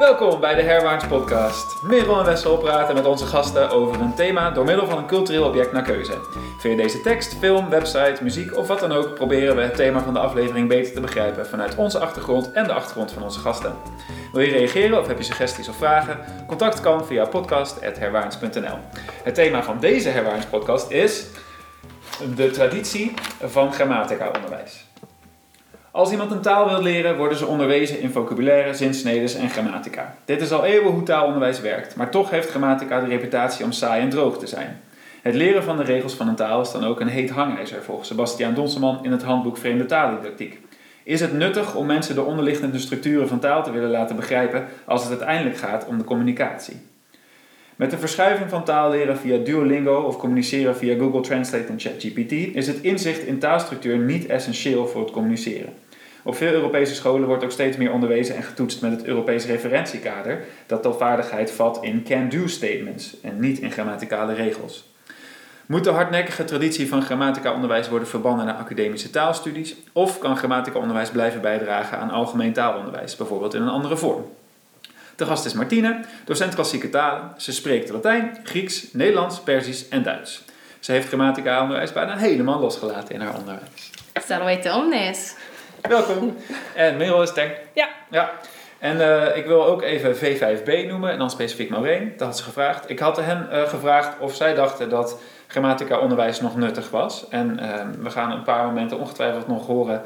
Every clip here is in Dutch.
Welkom bij de Herwaarts Podcast. Merel en Wessel praten met onze gasten over een thema door middel van een cultureel object naar keuze. Via deze tekst, film, website, muziek of wat dan ook proberen we het thema van de aflevering beter te begrijpen vanuit onze achtergrond en de achtergrond van onze gasten. Wil je reageren of heb je suggesties of vragen? Contact kan via podcast.herwaarts.nl. Het thema van deze Herwaarts Podcast is de traditie van grammatica-onderwijs. Als iemand een taal wil leren, worden ze onderwezen in vocabulaire, zinsnedes en grammatica. Dit is al eeuwen hoe taalonderwijs werkt, maar toch heeft grammatica de reputatie om saai en droog te zijn. Het leren van de regels van een taal is dan ook een heet hangijzer, volgens Sebastiaan Donseman in het handboek Vreemde Taaldidactiek. Is het nuttig om mensen de onderliggende structuren van taal te willen laten begrijpen als het uiteindelijk gaat om de communicatie? Met de verschuiving van taalleren via Duolingo of communiceren via Google Translate en ChatGPT is het inzicht in taalstructuur niet essentieel voor het communiceren. Op veel Europese scholen wordt ook steeds meer onderwezen en getoetst met het Europees referentiekader, dat taalvaardigheid vat in can-do statements en niet in grammaticale regels. Moet de hardnekkige traditie van grammatica-onderwijs worden verbannen naar academische taalstudies? Of kan grammatica-onderwijs blijven bijdragen aan algemeen taalonderwijs, bijvoorbeeld in een andere vorm? De gast is Martine, docent klassieke talen. Ze spreekt Latijn, Grieks, Nederlands, Persisch en Duits. Ze heeft grammatica-onderwijs bijna helemaal losgelaten in haar onderwijs. Salve omnes. Welkom. En Merel is Tank. Ja. Ja. En uh, ik wil ook even V5B noemen en dan specifiek Maureen. Dat had ze gevraagd. Ik had hen uh, gevraagd of zij dachten dat grammatica-onderwijs nog nuttig was. En uh, we gaan een paar momenten ongetwijfeld nog horen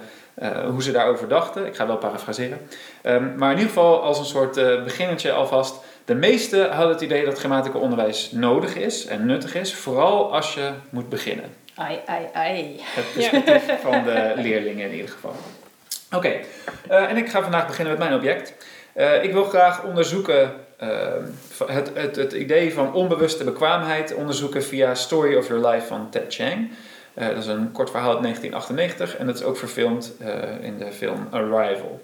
hoe ze daarover dachten. Ik ga wel parafraseren. Um, maar in ieder geval als een soort beginnetje alvast. De meesten hadden het idee dat grammatica-onderwijs nodig is en nuttig is. Vooral als je moet beginnen. Ai, ai, ai. Het perspectief ja. van de leerlingen in ieder geval. Oké, uh, en ik ga vandaag beginnen met mijn object. Uh, ik wil graag onderzoeken uh, het, het, het idee van onbewuste bekwaamheid onderzoeken via Story of Your Life van Ted Chiang. dat is een kort verhaal uit 1998 en dat is ook verfilmd in de film Arrival.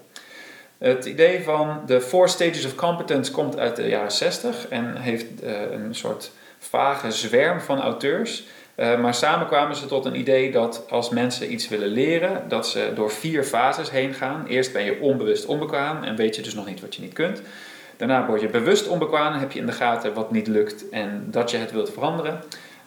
Het idee van de Four Stages of Competence komt uit de jaren 60 en heeft een soort vage zwerm van auteurs. Uh, maar samen kwamen ze tot een idee dat als mensen iets willen leren, dat ze door vier fases heen gaan. Eerst ben je onbewust onbekwaam en weet je dus nog niet wat je niet kunt. Daarna word je bewust onbekwaam, heb je in de gaten wat niet lukt en dat je het wilt veranderen.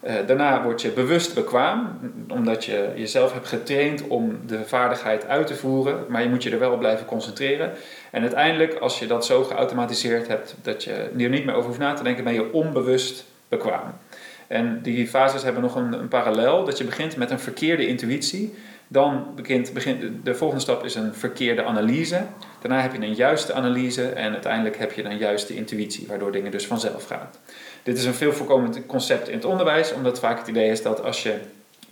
Uh, daarna word je bewust bekwaam, omdat je jezelf hebt getraind om de vaardigheid uit te voeren, maar je moet je er wel op blijven concentreren. En uiteindelijk, als je dat zo geautomatiseerd hebt dat je er niet meer over hoeft na te denken, ben je onbewust bekwaam. En die fases hebben nog een, een, parallel, dat je begint met een verkeerde intuïtie. Dan begint, begint, de volgende stap is een verkeerde analyse. Daarna heb je een juiste analyse en uiteindelijk heb je een juiste intuïtie, waardoor dingen dus vanzelf gaan. Dit is een veel voorkomend concept in het onderwijs, omdat vaak het idee is dat als je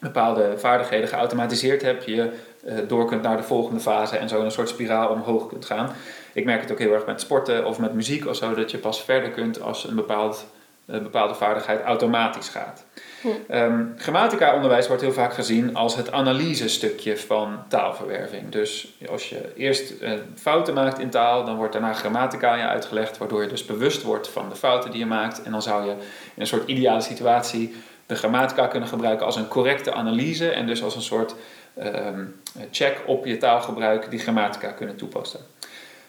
bepaalde vaardigheden geautomatiseerd hebt, je uh, door kunt naar de volgende fase en zo een soort spiraal omhoog kunt gaan. Ik merk het ook heel erg met sporten of met muziek of zo, dat je pas verder kunt als een bepaald een bepaalde vaardigheid automatisch gaat. Hm. Um, grammatica-onderwijs wordt heel vaak gezien als het analysestukje van taalverwerving. Dus als je eerst uh, fouten maakt in taal, dan wordt daarna grammatica aan je uitgelegd, waardoor je dus bewust wordt van de fouten die je maakt. En dan zou je in een soort ideale situatie de grammatica kunnen gebruiken als een correcte analyse en dus als een soort um, check op je taalgebruik die grammatica kunnen toepassen.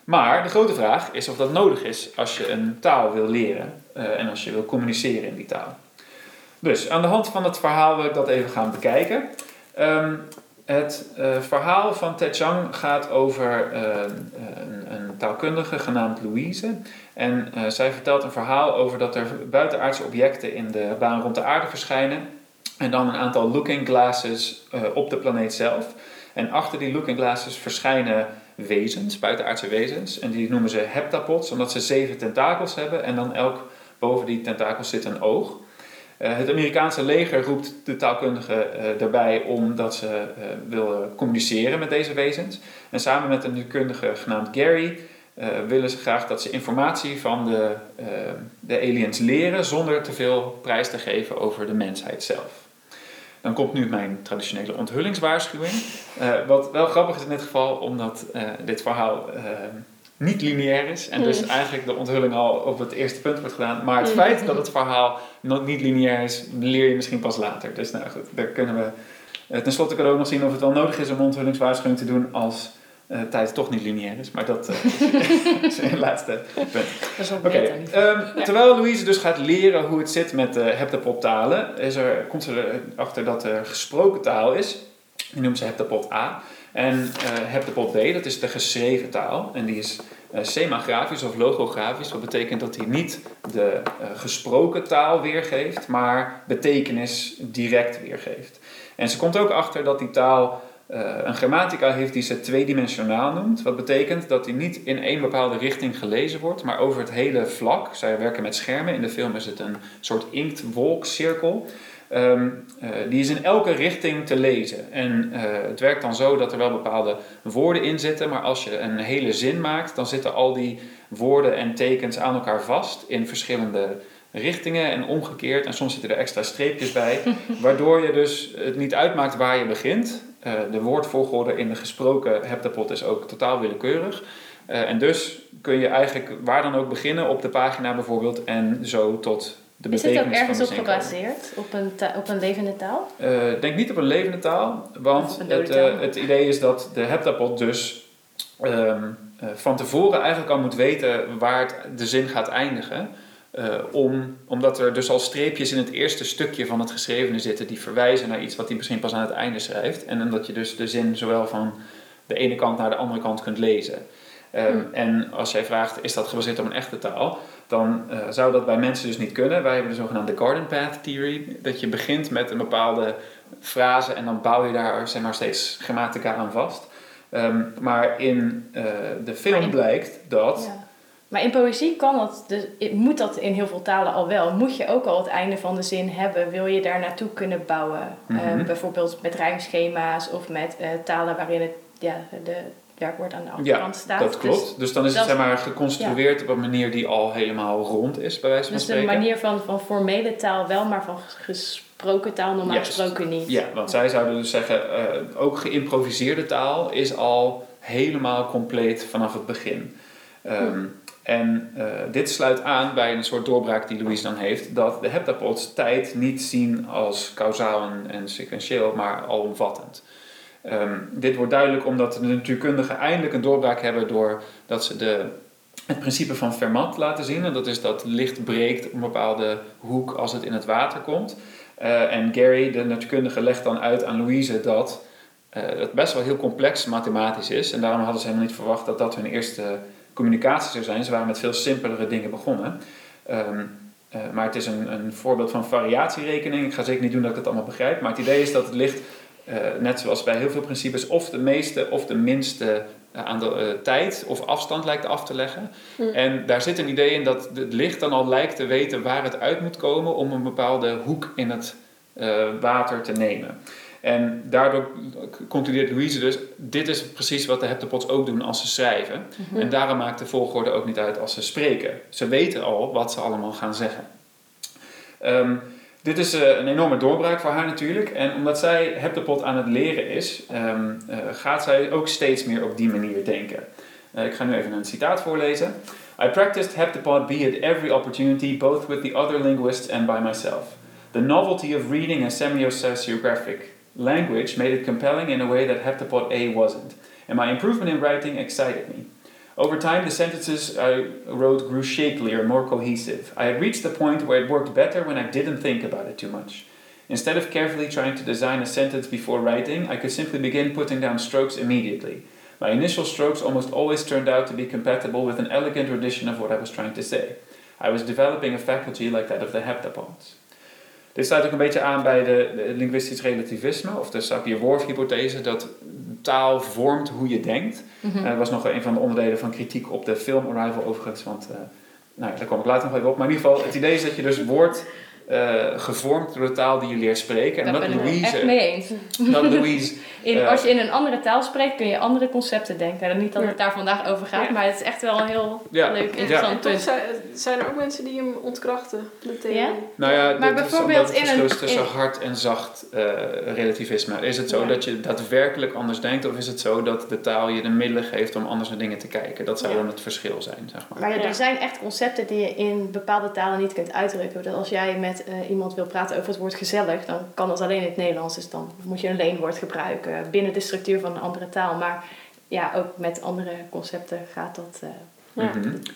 Maar de grote vraag is of dat nodig is als je een taal wil leren uh, en als je wil communiceren in die taal. Dus aan de hand van het verhaal wil ik dat even gaan bekijken. Um, het uh, verhaal van Ted Chang gaat over uh, een, een, taalkundige genaamd Louise. En zij vertelt een verhaal over dat er buitenaardse objecten in de baan rond de aarde verschijnen. En dan een aantal looking glasses op de planeet zelf. En achter die looking glasses verschijnen wezens, buitenaardse wezens. En die noemen ze heptapods, omdat ze zeven tentakels hebben. En dan elk boven die tentakels zit een oog. Uh, het Amerikaanse leger roept de taalkundige uh, daarbij omdat ze uh, willen communiceren met deze wezens. En samen met een kundige genaamd Gary willen ze graag dat ze informatie van de, de aliens leren zonder te veel prijs te geven over de mensheid zelf. Dan komt nu mijn traditionele onthullingswaarschuwing. Wat wel grappig is in dit geval, omdat dit verhaal niet lineair is. En dus mm. eigenlijk de onthulling al op het eerste punt wordt gedaan. Maar het mm. feit dat het verhaal nog niet lineair is, leer je misschien pas later. Dus nou goed, daar kunnen we tenslotte kunnen we ook nog zien of het wel nodig is om onthullingswaarschuwing te doen als eh, tijd toch niet lineair is. Maar dat eh, is een laatste punt. Dat is wel Oké, beter. niet? ehm, terwijl Louise dus gaat leren hoe het zit met de heptapod-talen, is er, komt ze erachter dat er gesproken taal is. Die noemt ze heptapod A. En eh heptapod B, dat is de geschreven taal. En die is eh, semagrafisch of logografisch. Dat betekent dat hij niet de eh, gesproken taal weergeeft, maar betekenis direct weergeeft. En ze komt ook achter dat die taal een grammatica heeft die ze tweedimensionaal noemt. Wat betekent dat die niet in één bepaalde richting gelezen wordt, maar over het hele vlak. Zij werken met schermen. In de film is het een soort inktwolkcirkel. Ehm, eh, die is in elke richting te lezen. En eh, het werkt dan zo dat er wel bepaalde woorden in zitten, maar als je een hele zin maakt, dan zitten al die woorden en tekens aan elkaar vast in verschillende richtingen en omgekeerd. En soms zitten er extra streepjes bij, waardoor je dus het niet uitmaakt waar je begint. Eh, de woordvolgorde in de gesproken heptapod is ook totaal willekeurig. En dus kun je eigenlijk waar dan ook beginnen op de pagina bijvoorbeeld en zo tot de Is het ook ergens op gebaseerd? Op een, op een levende taal? Eh, Ik denk niet op een levende taal, want het, eh, het idee is dat de heptapod dus ehm, eh, van tevoren eigenlijk al moet weten waar het, de zin gaat eindigen. Eh, om, omdat er dus al streepjes in het eerste stukje van het geschrevene zitten die verwijzen naar iets wat hij misschien pas aan het einde schrijft. En omdat je dus de zin zowel van de ene kant naar de andere kant kunt lezen. Ehm, Hmm. En als jij vraagt, is dat gebaseerd op een echte taal? Dan eh, zou dat bij mensen dus niet kunnen. Wij hebben de zogenaamde Garden Path Theory. Dat je begint met een bepaalde frase en dan bouw je daar zeg maar, steeds grammatica aan vast. Ehm, maar in eh, de film in- blijkt dat... Ja. Maar in poëzie kan dat, dus, moet dat in heel veel talen al wel. Moet je ook al het einde van de zin hebben, wil je daar naartoe kunnen bouwen. Mhm. Ehm, bijvoorbeeld met rijmschema's of met eh, talen waarin het, ja, de werkwoord aan de Ja, achterkant staat. dat klopt. Dus, dan is het zeg maar, geconstrueerd op een manier die al helemaal rond is, bij wijze van Dus, dus de spreken. manier van, van formele taal wel, maar van gesproken taal normaal Juist. gesproken niet. Ja, want zij zouden dus zeggen, eh, ook geïmproviseerde taal is al helemaal compleet vanaf het begin. Ehm, En eh, dit sluit aan bij een soort doorbraak die Louise dan heeft, dat de heptapods tijd niet zien als kausaal en, en sequentieel, maar alomvattend. Ehm, dit wordt duidelijk omdat de natuurkundigen eindelijk een doorbraak hebben doordat ze de, het principe van Fermat laten zien. En dat is dat licht breekt op een bepaalde hoek als het in het water komt. Eh, en Gary, de natuurkundige, legt dan uit aan Louise dat eh, het best wel heel complex mathematisch is. En daarom hadden ze helemaal niet verwacht dat dat hun eerste communicatie zou zijn. Ze waren met veel simpelere dingen begonnen. Ehm, eh, maar het is een, een voorbeeld van variatierekening. Ik ga zeker niet doen dat ik het allemaal begrijp. Maar het idee is dat het licht, eh, net zoals bij heel veel principes, of de meeste of de minste eh, aan de eh, tijd of afstand lijkt af te leggen. Hm. En daar zit een idee in dat het licht dan al lijkt te weten waar het uit moet komen om een bepaalde hoek in het water te nemen. En daardoor concludeert Louise dus, dit is precies wat de heptapods ook doen als ze schrijven. Mhm. En daarom maakt de volgorde ook niet uit als ze spreken. Ze weten al wat ze allemaal gaan zeggen. Ehm, dit is eh, een enorme doorbraak voor haar natuurlijk. En omdat zij heptapod aan het leren is, ehm, eh, gaat zij ook steeds meer op die manier denken. Eh, ik ga nu even een citaat voorlezen. I practiced heptapod B at every opportunity, both with the other linguists and by myself. The novelty of reading a semi-sociographic language made it compelling in a way that heptapod A wasn't. And my improvement in writing excited me. Over time, the sentences I wrote grew shapelier, more cohesive. I had reached the point where it worked better when I didn't think about it too much. Instead of carefully trying to design a sentence before writing, I could simply begin putting down strokes immediately. My initial strokes almost always turned out to be compatible with an elegant rendition of what I was trying to say. I was developing a faculty like that of the heptapods. Dit sluit ook een beetje aan bij de, de linguistisch relativisme, of de Sapir-Whorf-hypothese, dat taal vormt hoe je denkt. Mhm. En dat was nog een van de onderdelen van kritiek op de film Arrival overigens, want eh, nou, daar kom ik later nog even op. Maar in ieder geval, het idee is dat je dus wordt eh, gevormd door de taal die je leert spreken. En Daar dat ben ik het echt mee eens. dat Louise In, Eh, als je in een andere taal spreekt, kun je andere concepten denken. En niet dat het daar vandaag over gaat, Ja. maar het is echt wel een heel Ja. leuk, interessant En toch punt. zijn, zijn er ook mensen die hem ontkrachten, de theorie. Ja? Nou ja, Maar dat is bijvoorbeeld omdat het in verschil een- is tussen in- hard en zacht eh, relativisme. Is het zo Ja. dat je daadwerkelijk anders denkt, of is het zo dat de taal je de middelen geeft om anders naar dingen te kijken? Dat zou Ja. dan het verschil zijn, zeg maar. Maar ja, Ja. er zijn echt concepten die je in bepaalde talen niet kunt uitdrukken. Dat als jij met eh, iemand wil praten over het woord gezellig, dan kan dat alleen in het Nederlands. Dus dan moet je een leenwoord gebruiken binnen de structuur van een andere taal. Maar ja, ook met andere concepten gaat dat. Ja.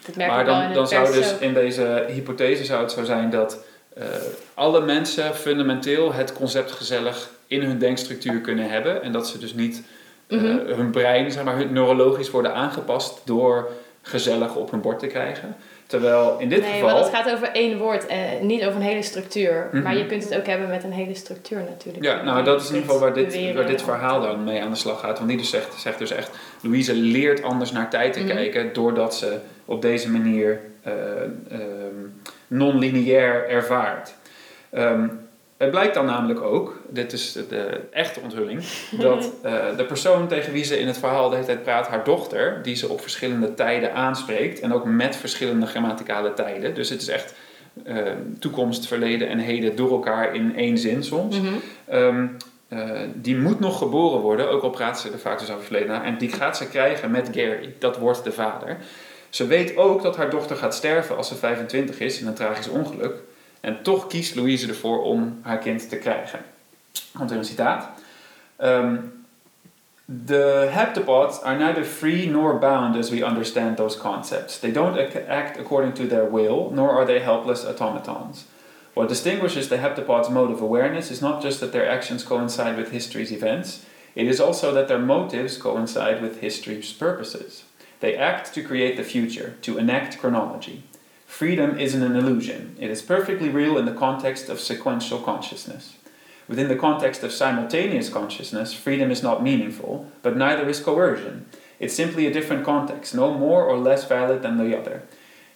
Dat merk Maar ik wel in dan, dan zou dus ook. in deze hypothese zou het zo zijn dat eh, alle mensen fundamenteel het concept gezellig in hun denkstructuur kunnen hebben. En dat ze dus niet eh, Mhm. hun brein, zeg maar, hun neurologisch worden aangepast door gezellig op hun bord te krijgen. Terwijl in dit nee, geval. maar dat gaat over één woord en niet over een hele structuur. Mhm. Maar je kunt het ook hebben met een hele structuur natuurlijk. Ja, nou dat is in ieder geval waar dit, waar dit verhaal al. dan mee aan de slag gaat. Want die dus zegt, zegt dus echt, Louise leert anders naar tijd te Mhm. kijken doordat ze op deze manier ehm, non-lineair ervaart. Ehm, het blijkt dan namelijk ook, dit is de, de echte onthulling, dat eh, de persoon tegen wie ze in het verhaal de hele tijd praat, haar dochter, die ze op verschillende tijden aanspreekt en ook met verschillende grammaticale tijden. Dus het is echt eh, toekomst, verleden en heden door elkaar in één zin soms. Mhm. Ehm, eh, die moet nog geboren worden, ook al praat ze er vaak dus over verleden na. En die gaat ze krijgen met Gary. Dat wordt de vader. Ze weet ook dat haar dochter gaat sterven als ze 25 is in een tragisch ongeluk. En toch kiest Louise ervoor om haar kind te krijgen. Komt er een citaat. Ehm, The heptapods are neither free nor bound as we understand those concepts. They don't ac- act according to their will, nor are they helpless automatons. What distinguishes the heptapod's mode of awareness is not just that their actions coincide with history's events, it is also that their motives coincide with history's purposes. They act to create the future, to enact chronology. Freedom isn't an illusion, it is perfectly real in the context of sequential consciousness. Within the context of simultaneous consciousness, freedom is not meaningful, but neither is coercion. It's simply a different context, no more or less valid than the other.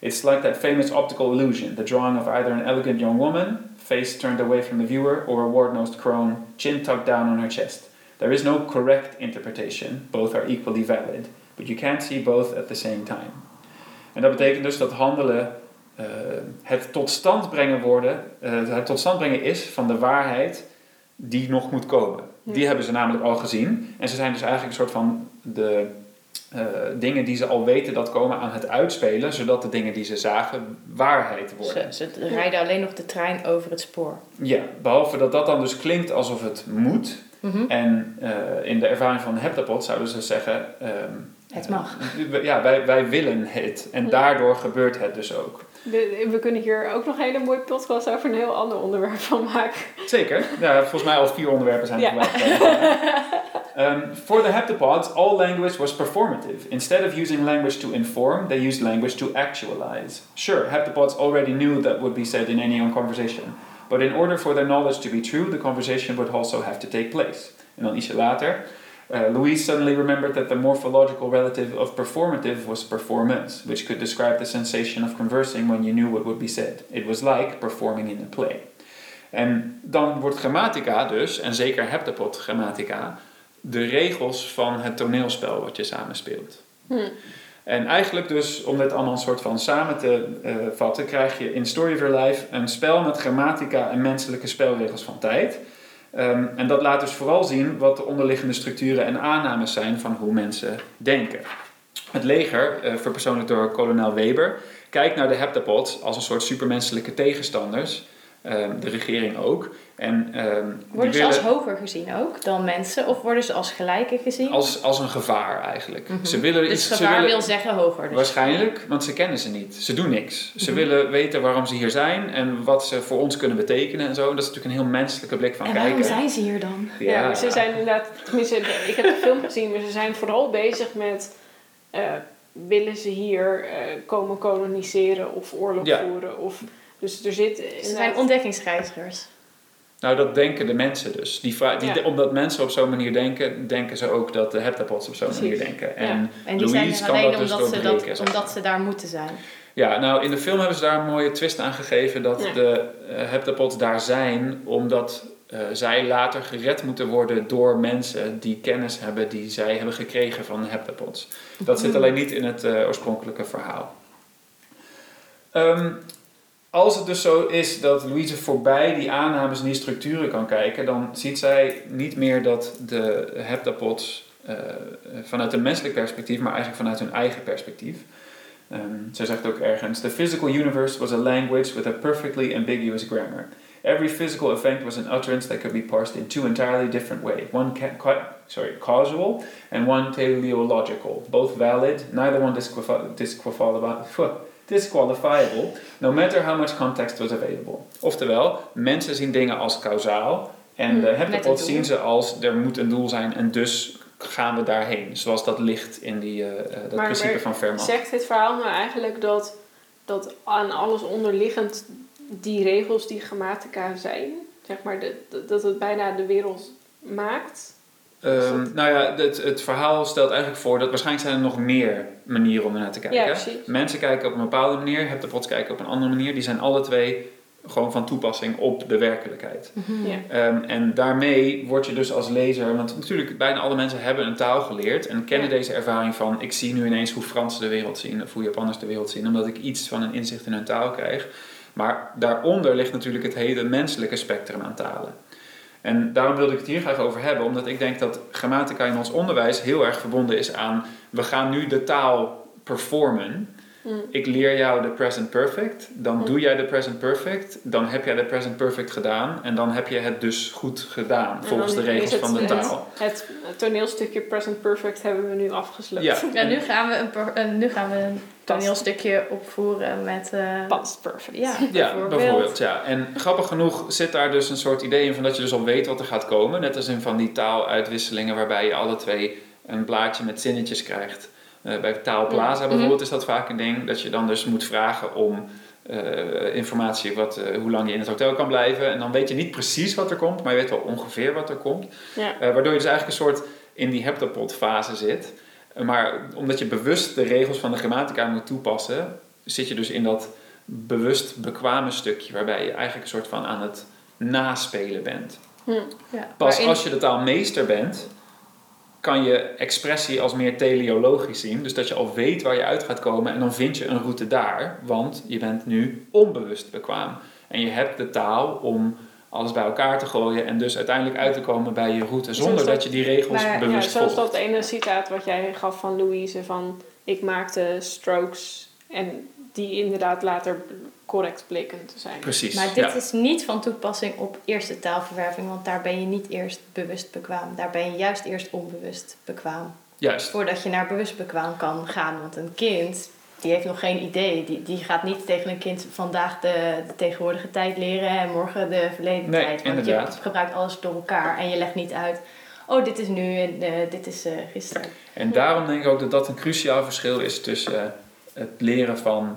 It's like that famous optical illusion, the drawing of either an elegant young woman, face turned away from the viewer, or a wart nosed crone, chin tucked down on her chest. There is no correct interpretation, both are equally valid, but you can't see both at the same time. En dat betekent dus dat handelen eh, het tot stand brengen worden, eh, het tot stand brengen is van de waarheid die nog moet komen. Die hebben ze namelijk al gezien. En ze zijn dus eigenlijk een soort van de eh, dingen die ze al weten dat komen aan het uitspelen, zodat de dingen die ze zagen waarheid worden. Ze, ze rijden alleen nog de trein over het spoor. Ja, behalve dat dat dan dus klinkt alsof het moet. Mhm. En in de ervaring van Heptapod zouden ze zeggen... ehm, Het mag. Ja, wij, wij willen het. En Ja. daardoor gebeurt het dus ook. De- we kunnen hier ook nog een hele mooie podcast over een heel ander onderwerp van maken. Zeker. Ja, volgens mij al vier onderwerpen zijn Ja. voorbij gekomen. Um, for the heptapods, all language was performative. Instead of using language to inform, they used language to actualize. Sure, heptapods already knew that would be said in any conversation. But in order for their knowledge to be true, the conversation would also have to take place. En dan ietsje later, uh, Louise suddenly remembered that the morphological relative of performative was performance, which could describe the sensation of conversing when you knew what would be said. It was like performing in a play. En dan wordt grammatica dus, en zeker heptapod grammatica, de regels van het toneelspel wat je samenspeelt. Hm. En eigenlijk dus, om dit allemaal een soort van samen te eh, vatten, krijg je in Story of Your Life een spel met grammatica en menselijke spelregels van tijd. Ehm, en dat laat dus vooral zien wat de onderliggende structuren en aannames zijn van hoe mensen denken. Het leger, verpersoonlijkt door kolonel Weber, kijkt naar de heptapods als een soort supermenselijke tegenstanders. Ehm, de regering ook. En, ehm, Worden ze willen- als hoger gezien ook dan mensen? Of worden ze als gelijke gezien? als, als een gevaar eigenlijk. Mhm. Ze willen dus iets. ze gevaar willen, wil zeggen hoger. Dus. Waarschijnlijk, want ze kennen ze niet. Ze doen niks. Ze Mhm. willen weten waarom ze hier zijn en wat ze voor ons kunnen betekenen en zo. Dat is natuurlijk een heel menselijke blik van En kijken. waarom zijn ze hier dan? Ja, ze zijn inderdaad, tenminste, ik heb de film gezien, maar ze zijn vooral bezig met, eh, willen ze hier eh, komen koloniseren of oorlog Ja. voeren? Of, dus er zit Ze zijn ontdekkingsreizigers. Nou, dat denken de mensen dus. Die vra- die, Ja. Omdat mensen op zo'n manier denken, denken ze ook dat de heptapods op zo'n manier denken. En Ja. En die Louise zijn er kan alleen dat dus omdat, ze dat, omdat ze daar moeten zijn. Ja, nou in de film hebben ze daar een mooie twist aan gegeven dat Ja. de uh, heptapods daar zijn omdat eh, zij later gered moeten worden door mensen die kennis hebben die zij hebben gekregen van de heptapods. Dat zit alleen niet in het eh, oorspronkelijke verhaal. Ehm, als het dus zo is dat Louise voorbij die aannames en die structuren kan kijken, dan ziet zij niet meer dat de heptapods eh, vanuit een menselijk perspectief, maar eigenlijk vanuit hun eigen perspectief. Um, zij zegt ook ergens: The physical universe was a language with a perfectly ambiguous grammar. Every physical event was an utterance that could be parsed in two entirely different ways. One ca- sorry, causal and one teleological. Both valid, neither one disqualifi- disqualifi- disqualifiable, no matter how much context was available. Oftewel, mensen zien dingen als kausaal en de Hmm, een doel. zien ze als er moet een doel zijn en dus gaan we daarheen. Zoals dat ligt in die, eh, eh, dat Maar- principe maar van Fermat. Zegt dit verhaal nou eigenlijk dat, dat aan alles onderliggend die regels die grammatica zijn, zeg maar, de- dat het bijna de wereld maakt? Ehm, nou ja, het, het verhaal stelt eigenlijk voor dat waarschijnlijk zijn er nog meer manieren om ernaar te kijken. Ja, precies. Mensen kijken op een bepaalde manier, heptapods kijken op een andere manier. Die zijn alle twee gewoon van toepassing op de werkelijkheid. Ja. Ehm, en daarmee word je dus als lezer, want natuurlijk bijna alle mensen hebben een taal geleerd en kennen Ja. deze ervaring van ik zie nu ineens hoe Fransen de wereld zien of hoe Japanners de wereld zien, omdat ik iets van een inzicht in hun taal krijg. Maar daaronder ligt natuurlijk het hele menselijke spectrum aan talen. En daarom wilde ik het hier graag over hebben, omdat ik denk dat grammatica in ons onderwijs heel erg verbonden is aan we gaan nu de taal performen. Mm. Ik leer jou de present perfect, dan Mm. doe jij de present perfect, dan heb jij de present perfect gedaan en dan heb je het dus goed gedaan En volgens de regels het- van de taal. Het, toneelstukje Present Perfect hebben we nu afgesloten. Ja. Ja, nu gaan we een, per- nu gaan we een toneelstukje opvoeren met... eh, Past Perfect. Ja, Ja, bijvoorbeeld. Ja. En grappig genoeg zit daar dus een soort idee in van dat je dus al weet wat er gaat komen. Net als in van die taaluitwisselingen waarbij je alle twee een blaadje met zinnetjes krijgt. Eh, bij Taalplaza Mhm. bijvoorbeeld is dat vaak een ding. Dat je dan dus moet vragen om eh, informatie wat, eh, hoe lang je in het hotel kan blijven. En dan weet je niet precies wat er komt, maar je weet wel ongeveer wat er komt. Ja. Eh, waardoor je dus eigenlijk een soort in die heptapod fase zit. Maar omdat je bewust de regels van de grammatica moet toepassen, zit je dus in dat bewust bekwame stukje waarbij je eigenlijk een soort van aan het naspelen bent. Hm. ja. Pas als je de taalmeester bent, kan je expressie als meer teleologisch zien. Dus dat je al weet waar je uit gaat komen en dan vind je een route daar, want je bent nu onbewust bekwaam. En je hebt de taal om alles bij elkaar te gooien en dus uiteindelijk uit te komen bij je route zonder dat, dat- je die regels maar- ja, Ja, bewust zoals volgt. dat ene citaat wat jij gaf van Louise van ik maakte strokes en die inderdaad later correct bleken te zijn. Precies. Maar dit ja. is niet van toepassing op eerste taalverwerving, want daar ben je niet eerst bewust bekwaam. Daar ben je juist eerst onbewust bekwaam. Juist. Voordat je naar bewust bekwaam kan gaan. Want een kind, die heeft nog geen idee. Die, die gaat niet tegen een kind vandaag de, de tegenwoordige tijd leren en morgen de verleden Nee, tijd. Want inderdaad. je gebruikt alles door elkaar en je legt niet uit. Oh, dit is nu en eh, dit is eh, gisteren. En daarom denk ik ook dat dat een cruciaal verschil is tussen eh, het leren van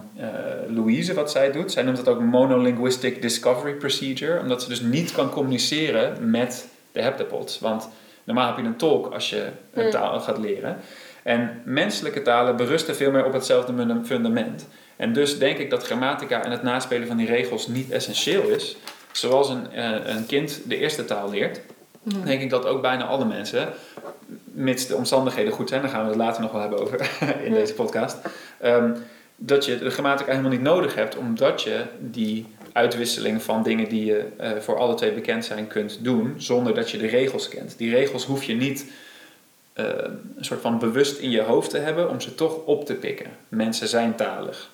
Louise, wat zij doet. Zij noemt dat ook monolinguistic discovery procedure, omdat ze dus niet kan communiceren met de heptapods. Want normaal heb je een tolk als je een Hmm. taal gaat leren. En menselijke talen berusten veel meer op hetzelfde fundament. En dus denk ik dat grammatica en het naspelen van die regels niet essentieel is. Zoals een, eh, een kind de eerste taal leert, denk ik dat ook bijna alle mensen, mits de omstandigheden goed zijn, daar gaan we het later nog wel hebben over in Ja. deze podcast, ehm, dat je de grammatica helemaal niet nodig hebt, omdat je die uitwisseling van dingen die je eh, voor alle twee bekend zijn kunt doen, zonder dat je de regels kent. Die regels hoef je niet eh, een soort van bewust in je hoofd te hebben om ze toch op te pikken. Mensen zijn talig.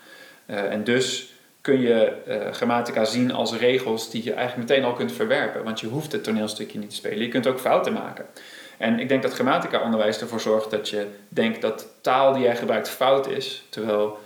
Eh, en dus kun je eh, grammatica zien als regels die je eigenlijk meteen al kunt verwerpen. Want je hoeft het toneelstukje niet te spelen. Je kunt ook fouten maken. En ik denk dat grammatica onderwijs ervoor zorgt dat je denkt dat taal die jij gebruikt fout is. Terwijl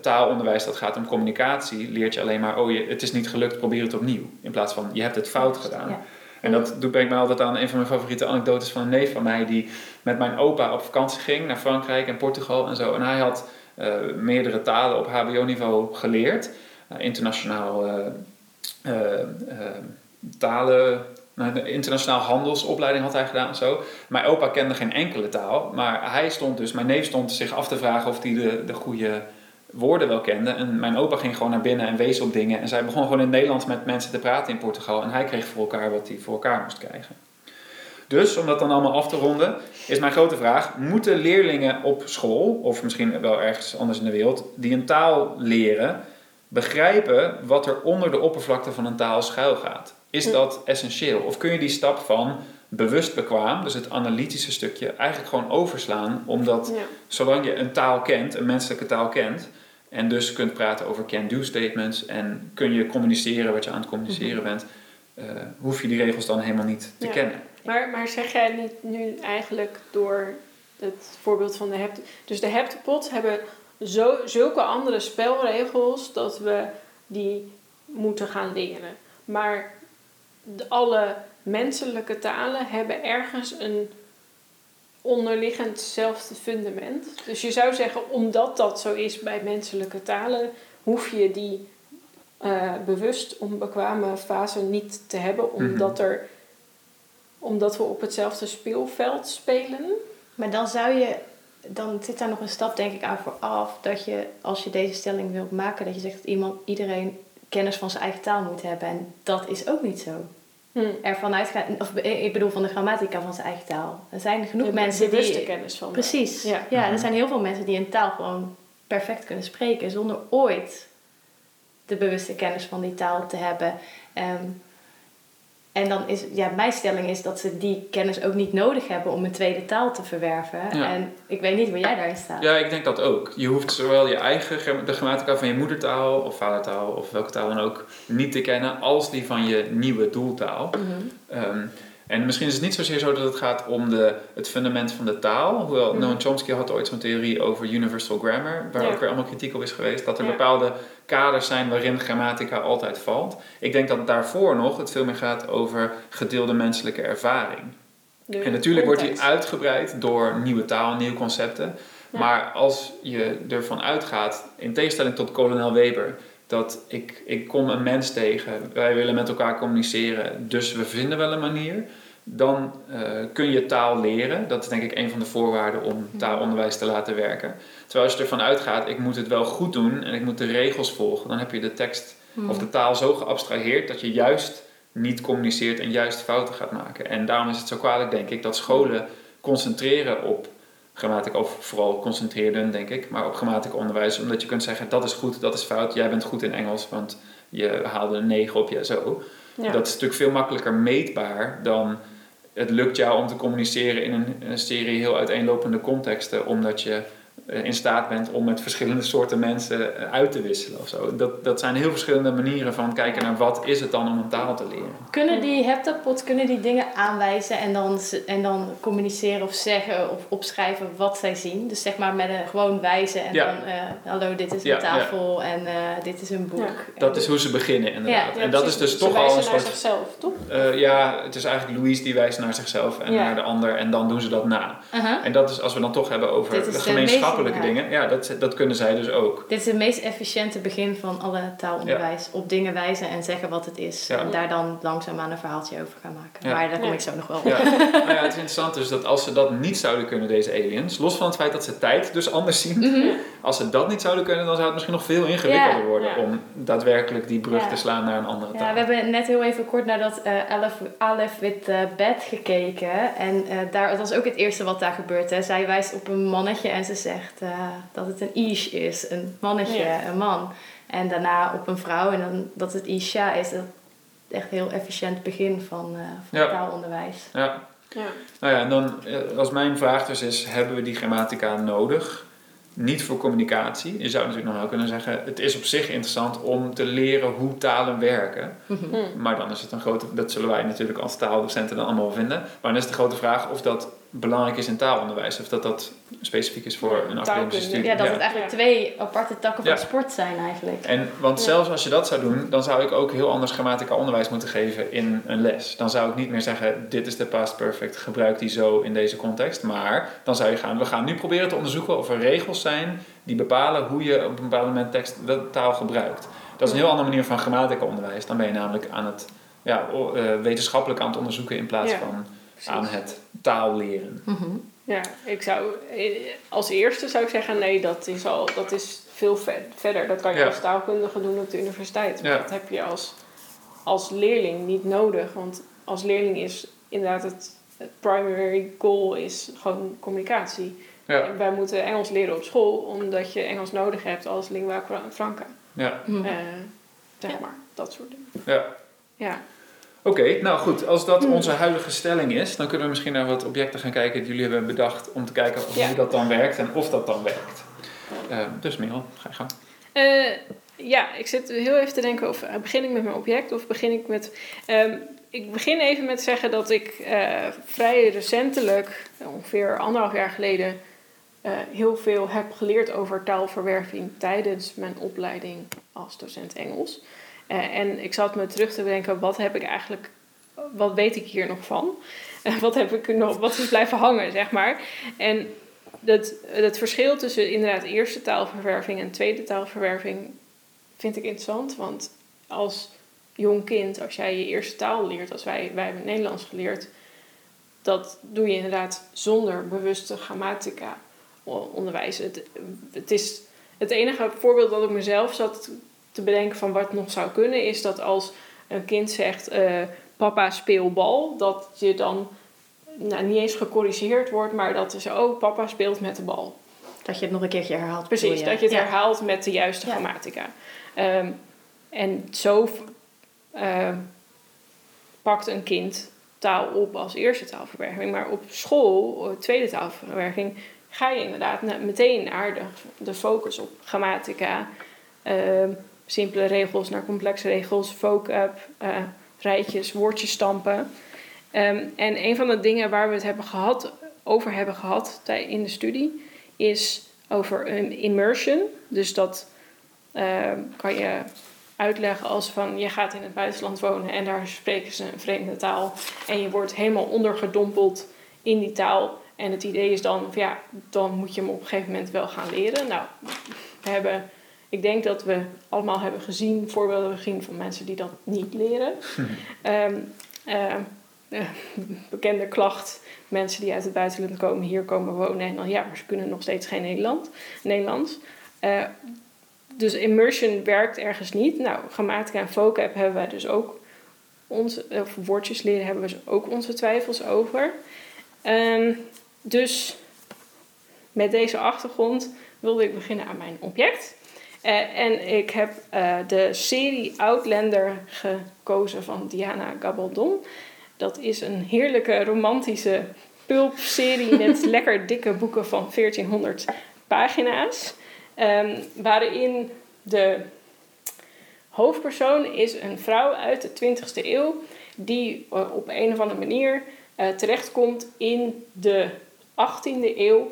taalonderwijs dat gaat om communicatie, leert je alleen maar, oh je, het is niet gelukt, probeer het opnieuw. In plaats van, je hebt het fout gedaan. En dat doet brengt mij altijd aan een van mijn favoriete anekdotes van een neef van mij die met mijn opa op vakantie ging naar Frankrijk en Portugal en zo. En hij had eh, meerdere talen op HBO-niveau geleerd. Eh, internationaal eh, eh, talen, nou, de internationaal handelsopleiding had hij gedaan en zo. Mijn opa kende geen enkele taal, maar hij stond dus, mijn neef stond zich af te vragen of hij de, de goede woorden wel kende. En mijn opa ging gewoon naar binnen en wees op dingen. En zij begon gewoon in het Nederlands met mensen te praten in Portugal. En hij kreeg voor elkaar wat hij voor elkaar moest krijgen. Dus, om dat dan allemaal af te ronden, is mijn grote vraag: moeten leerlingen op school, of misschien wel ergens anders in de wereld, die een taal leren, begrijpen wat er onder de oppervlakte van een taal schuil gaat? Is dat essentieel? Of kun je die stap van bewust bekwaam, dus het analytische stukje, eigenlijk gewoon overslaan, omdat Ja. zolang je een taal kent, een menselijke taal kent, En dus kunt praten over can-do statements en kun je communiceren wat je aan het communiceren bent. eh, hoef je die regels dan helemaal niet te Ja. kennen. Maar, maar zeg jij niet nu eigenlijk door het voorbeeld van de hept... Dus de heptapods hebben zo, zulke andere spelregels dat we die moeten gaan leren. Maar de, alle menselijke talen hebben ergens een onderliggend hetzelfde fundament. Dus je zou zeggen, omdat dat zo is bij menselijke talen, hoef je die eh, bewust onbekwame fase niet te hebben, omdat, er, omdat we op hetzelfde speelveld spelen. Maar dan zou je, dan zit daar nog een stap denk ik aan vooraf. Dat je, als je deze stelling wilt maken, dat je zegt dat iemand, iedereen kennis van zijn eigen taal moet hebben. En dat is ook niet zo. Hm. Ervan uitgaan, of ik bedoel van de grammatica van zijn eigen taal. Er zijn genoeg De mensen bewuste die... kennis van. Precies. Ja. Ja. Mhm. er zijn heel veel mensen die een taal gewoon perfect kunnen spreken zonder ooit de bewuste kennis van die taal te hebben. Ehm, en dan is, ja, mijn stelling is dat ze die kennis ook niet nodig hebben om een tweede taal te verwerven. Ja. En ik weet niet waar jij daarin staat. Ja, ik denk dat ook. Je hoeft zowel je eigen de grammatica van je moedertaal of vadertaal of welke taal dan ook niet te kennen, als die van je nieuwe doeltaal. Mhm. Ehm, en misschien is het niet zozeer zo dat het gaat om de, het fundament van de taal. Hoewel Mhm. Noam Chomsky had ooit zo'n theorie over universal grammar, waar Ja. ook weer allemaal kritiek op is geweest. Dat er Ja. bepaalde kaders zijn waarin grammatica altijd valt. Ik denk dat daarvoor nog het veel meer gaat over gedeelde menselijke ervaring. De En natuurlijk wordt die uitgebreid door nieuwe taal, nieuwe concepten. Maar als je ervan uitgaat, in tegenstelling tot kolonel Weber, dat ik, ik kom een mens tegen, wij willen met elkaar communiceren, dus we vinden wel een manier, dan eh, kun je taal leren. Dat is denk ik een van de voorwaarden om taalonderwijs te laten werken. Terwijl als je ervan uitgaat, ik moet het wel goed doen en ik moet de regels volgen, dan heb je de tekst Mhm. of de taal zo geabstraheerd dat je juist niet communiceert en juist fouten gaat maken. En daarom is het zo kwalijk, denk ik, dat scholen concentreren op grammatica, of vooral concentreerden, denk ik, maar op grammatica onderwijs, omdat je kunt zeggen dat is goed, dat is fout, jij bent goed in Engels, want je haalde een 9 op je zo. Ja. Dat is natuurlijk veel makkelijker meetbaar dan het lukt jou om te communiceren in een, een serie heel uiteenlopende contexten, omdat je in staat bent om met verschillende soorten mensen eh, uit te wisselen of zo. Dat, dat zijn heel verschillende manieren van kijken naar wat is het dan om een taal te leren. Kunnen die heptapods kunnen die dingen aanwijzen en dan, en dan communiceren of zeggen of opschrijven wat zij zien? Dus zeg maar met een gewoon wijzen en Ja. dan eh, hallo dit is een Ja, tafel en eh, dit is een boek. Dat is hoe ze beginnen inderdaad. Ja, en dat precies. is dus Ze toch al wijzen een naar zichzelf, toch? eh, ja, het is eigenlijk Louise die wijst naar zichzelf en Ja. naar de ander en dan doen ze dat na. Aha. En dat is als we dan toch hebben over de gemeenschappelijke ja. dingen. Ja, dat, dat kunnen zij dus ook. Dit is het meest efficiënte begin van alle taalonderwijs. Op dingen wijzen en zeggen wat het is. Ja. En daar dan langzaamaan een verhaaltje over gaan maken. Ja. Maar daar kom Ja. ik zo nog wel op. Ja. nou ja, het is interessant dus dat als ze dat niet zouden kunnen, deze aliens, los van het feit dat ze tijd dus anders zien, Mhm. als ze dat niet zouden kunnen, dan zou het misschien nog veel ingewikkelder Ja. worden Ja. om daadwerkelijk die brug Ja. te slaan naar een andere taal. Ja, we hebben net heel even kort naar dat eh Aleph, Aleph with Bed gekeken. En eh, daar, dat was ook het eerste wat daar gebeurt. Hè. Zij wijst op een mannetje en ze zegt eh, dat het een ish is. Een mannetje, Ja. een man. En daarna op een vrouw en dan dat het isha is. Dat is echt een heel efficiënt begin van, eh, van Ja. taalonderwijs. Ja. Ja. Nou ja, en dan eh, als mijn vraag dus is, hebben we die grammatica nodig? Niet voor communicatie. Je zou natuurlijk nog wel kunnen zeggen, het is op zich interessant om te leren hoe talen werken. Mhm. Hm. Maar dan is het een grote, dat zullen wij natuurlijk als taaldocenten dan allemaal vinden. Maar dan is de grote vraag of dat belangrijk is in taalonderwijs. Of dat dat specifiek is voor een academische studie. Ja, dat het eigenlijk Ja. twee aparte takken van Ja. sport zijn eigenlijk. En, want Ja. zelfs als je dat zou doen, dan zou ik ook heel anders grammatica onderwijs moeten geven in een les. Dan zou ik niet meer zeggen, dit is de past perfect, gebruik die zo in deze context. Maar dan zou je gaan, we gaan nu proberen te onderzoeken of er regels zijn die bepalen hoe je op een bepaald moment tekst, de taal gebruikt. Dat is een heel andere manier van grammatica onderwijs. Dan ben je namelijk aan het, ja, eh, wetenschappelijk aan het onderzoeken in plaats Ja. van. Aan het taal leren. Mhm. Ja, ik zou eh, als eerste zou ik zeggen, nee, dat is al dat is veel ve- verder. Dat kan je Ja. als taalkundige doen op de universiteit. Maar Ja. dat heb je als, als leerling niet nodig. Want als leerling is inderdaad het, het primary goal is gewoon communicatie. Ja, En wij moeten Engels leren op school, omdat je Engels nodig hebt als lingua franca. ja, Mhm. Eh, zeg Ja. maar, dat soort dingen. ja. Ja. Oké, nou goed. Als dat Hmm. onze huidige stelling is, dan kunnen we misschien naar wat objecten gaan kijken die jullie hebben bedacht om te kijken of Ja. hoe dat dan werkt en of dat dan werkt. Eh, dus Merel, ga je gang. Eh, ja, ik zit heel even te denken of eh, begin ik met mijn object of begin ik met. ehm, ik begin even met zeggen dat ik vrij recentelijk, ongeveer anderhalf jaar geleden, heel veel heb geleerd over taalverwerving tijdens mijn opleiding als docent Engels. Eh, en ik zat me terug te bedenken, wat heb ik eigenlijk, wat weet ik hier nog van? Wat heb ik nog, wat is blijven hangen, zeg maar. En dat, het verschil tussen inderdaad eerste taalverwerving en tweede taalverwerving vind ik interessant. Want als jong kind, als jij je eerste taal leert, als wij, wij hebben Nederlands geleerd, dat doe je inderdaad zonder bewuste grammatica onderwijs. Het, het is het enige voorbeeld dat ik mezelf zat te bedenken van wat nog zou kunnen, is dat als een kind zegt eh, papa speel bal, dat je dan nou, niet eens gecorrigeerd wordt, maar dat is oh papa speelt met de bal. Dat je het nog een keertje herhaalt. Precies, dat je het Ja. herhaalt met de juiste Ja. grammatica. Ehm, en zo ehm, pakt een kind taal op als eerste taalverwerking. Maar op school, eh, tweede taalverwerking, ga je inderdaad meteen naar de, de focus op grammatica. ehm, simpele regels naar complexe regels, vocab, eh, rijtjes, woordjes stampen. Ehm, en een van de dingen waar we het hebben gehad, over hebben gehad in de studie is over een immersion. Dus dat ehm, kan je uitleggen als van je gaat in het buitenland wonen en daar spreken ze een vreemde taal. En je wordt helemaal ondergedompeld in die taal. En het idee is dan, ja, dan moet je hem op een gegeven moment wel gaan leren. Nou, we hebben, ik denk dat we allemaal hebben gezien, voorbeelden gezien van mensen die dat niet leren. Ehm, ehm, eh, bekende klacht, mensen die uit het buitenland komen, hier komen wonen en dan ja, maar ze kunnen nog steeds geen Nederland, Nederlands. Eh, dus immersion werkt ergens niet. Nou, grammatica en vocab hebben wij dus ook onze, of woordjes leren hebben we dus ook onze twijfels over. Ehm, dus met deze achtergrond wilde ik beginnen aan mijn object. Eh, en ik heb eh, de serie Outlander gekozen van Diana Gabaldon. Dat is een heerlijke romantische pulpserie met lekker dikke boeken van 1400 pagina's. Ehm, waarin de hoofdpersoon is een vrouw uit de 20e eeuw die eh, op een of andere manier terechtkomt in de 18e eeuw.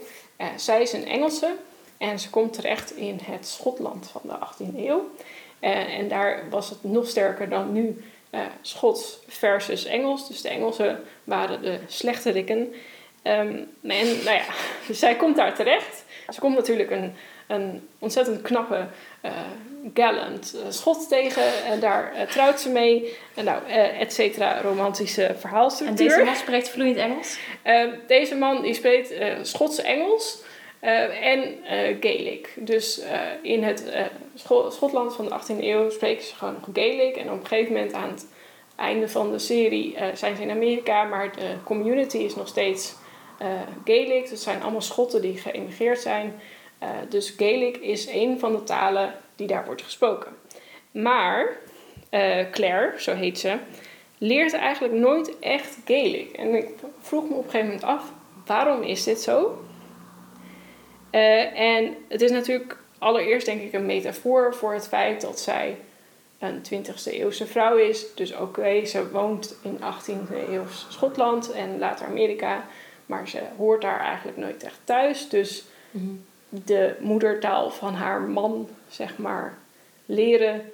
Zij is een Engelse en ze komt terecht in het Schotland van de 18e eeuw. Eh, en daar was het nog sterker dan nu eh, Schots versus Engels. Dus de Engelsen waren de slechterikken. Ehm, en nou ja, zij komt daar terecht. Ze komt natuurlijk een, een ontzettend knappe, eh, gallant Schot tegen. En daar trouwt ze mee. En nou, et cetera, romantische En verhaalstructuur. deze man spreekt vloeiend Engels. Eh, deze man die spreekt Schots-Engels eh, en eh, Gaelic. Dus eh, in het Scho- Schotland van de 18e eeuw spreken ze gewoon nog Gaelic. En op een gegeven moment aan het einde van de serie zijn ze in Amerika, maar de community is nog steeds Gaelic. Dus het zijn allemaal Schotten die geëmigreerd zijn. Dus Gaelic is een van de talen die daar wordt gesproken. Maar Claire, zo heet ze, leert eigenlijk nooit echt Gaelic. En ik vroeg me op een gegeven moment af, waarom is dit zo? Eh, en het is natuurlijk allereerst denk ik een metafoor voor het feit dat zij een 20e eeuwse vrouw is. Dus oké, ze woont in 18e eeuw Schotland en later Amerika. Maar ze hoort daar eigenlijk nooit echt thuis. Dus de moedertaal van haar man, zeg maar, leren.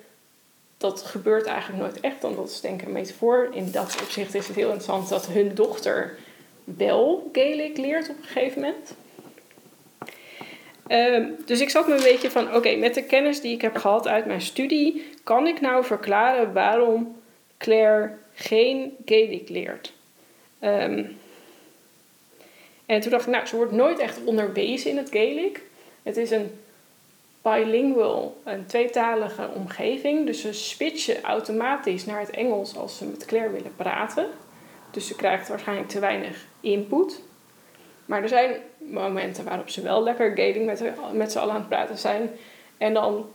Dat gebeurt eigenlijk nooit echt, want dat is denk ik een metafoor. In dat opzicht is het heel interessant dat hun dochter wel Gaelic leert op een gegeven moment. Ehm, dus ik zat me een beetje van, oké, met de kennis die ik heb gehad uit mijn studie, kan ik nou verklaren waarom Claire geen Gaelic leert? Ehm, en toen dacht ik, nou, ze wordt nooit echt onderwezen in het Gaelic. Het is een bilingual, een tweetalige omgeving. Dus ze switchen automatisch naar het Engels als ze met Claire willen praten. Dus ze krijgt waarschijnlijk te weinig input. Maar er zijn momenten waarop ze wel lekker Gaelic met, met z'n allen aan het praten zijn. En dan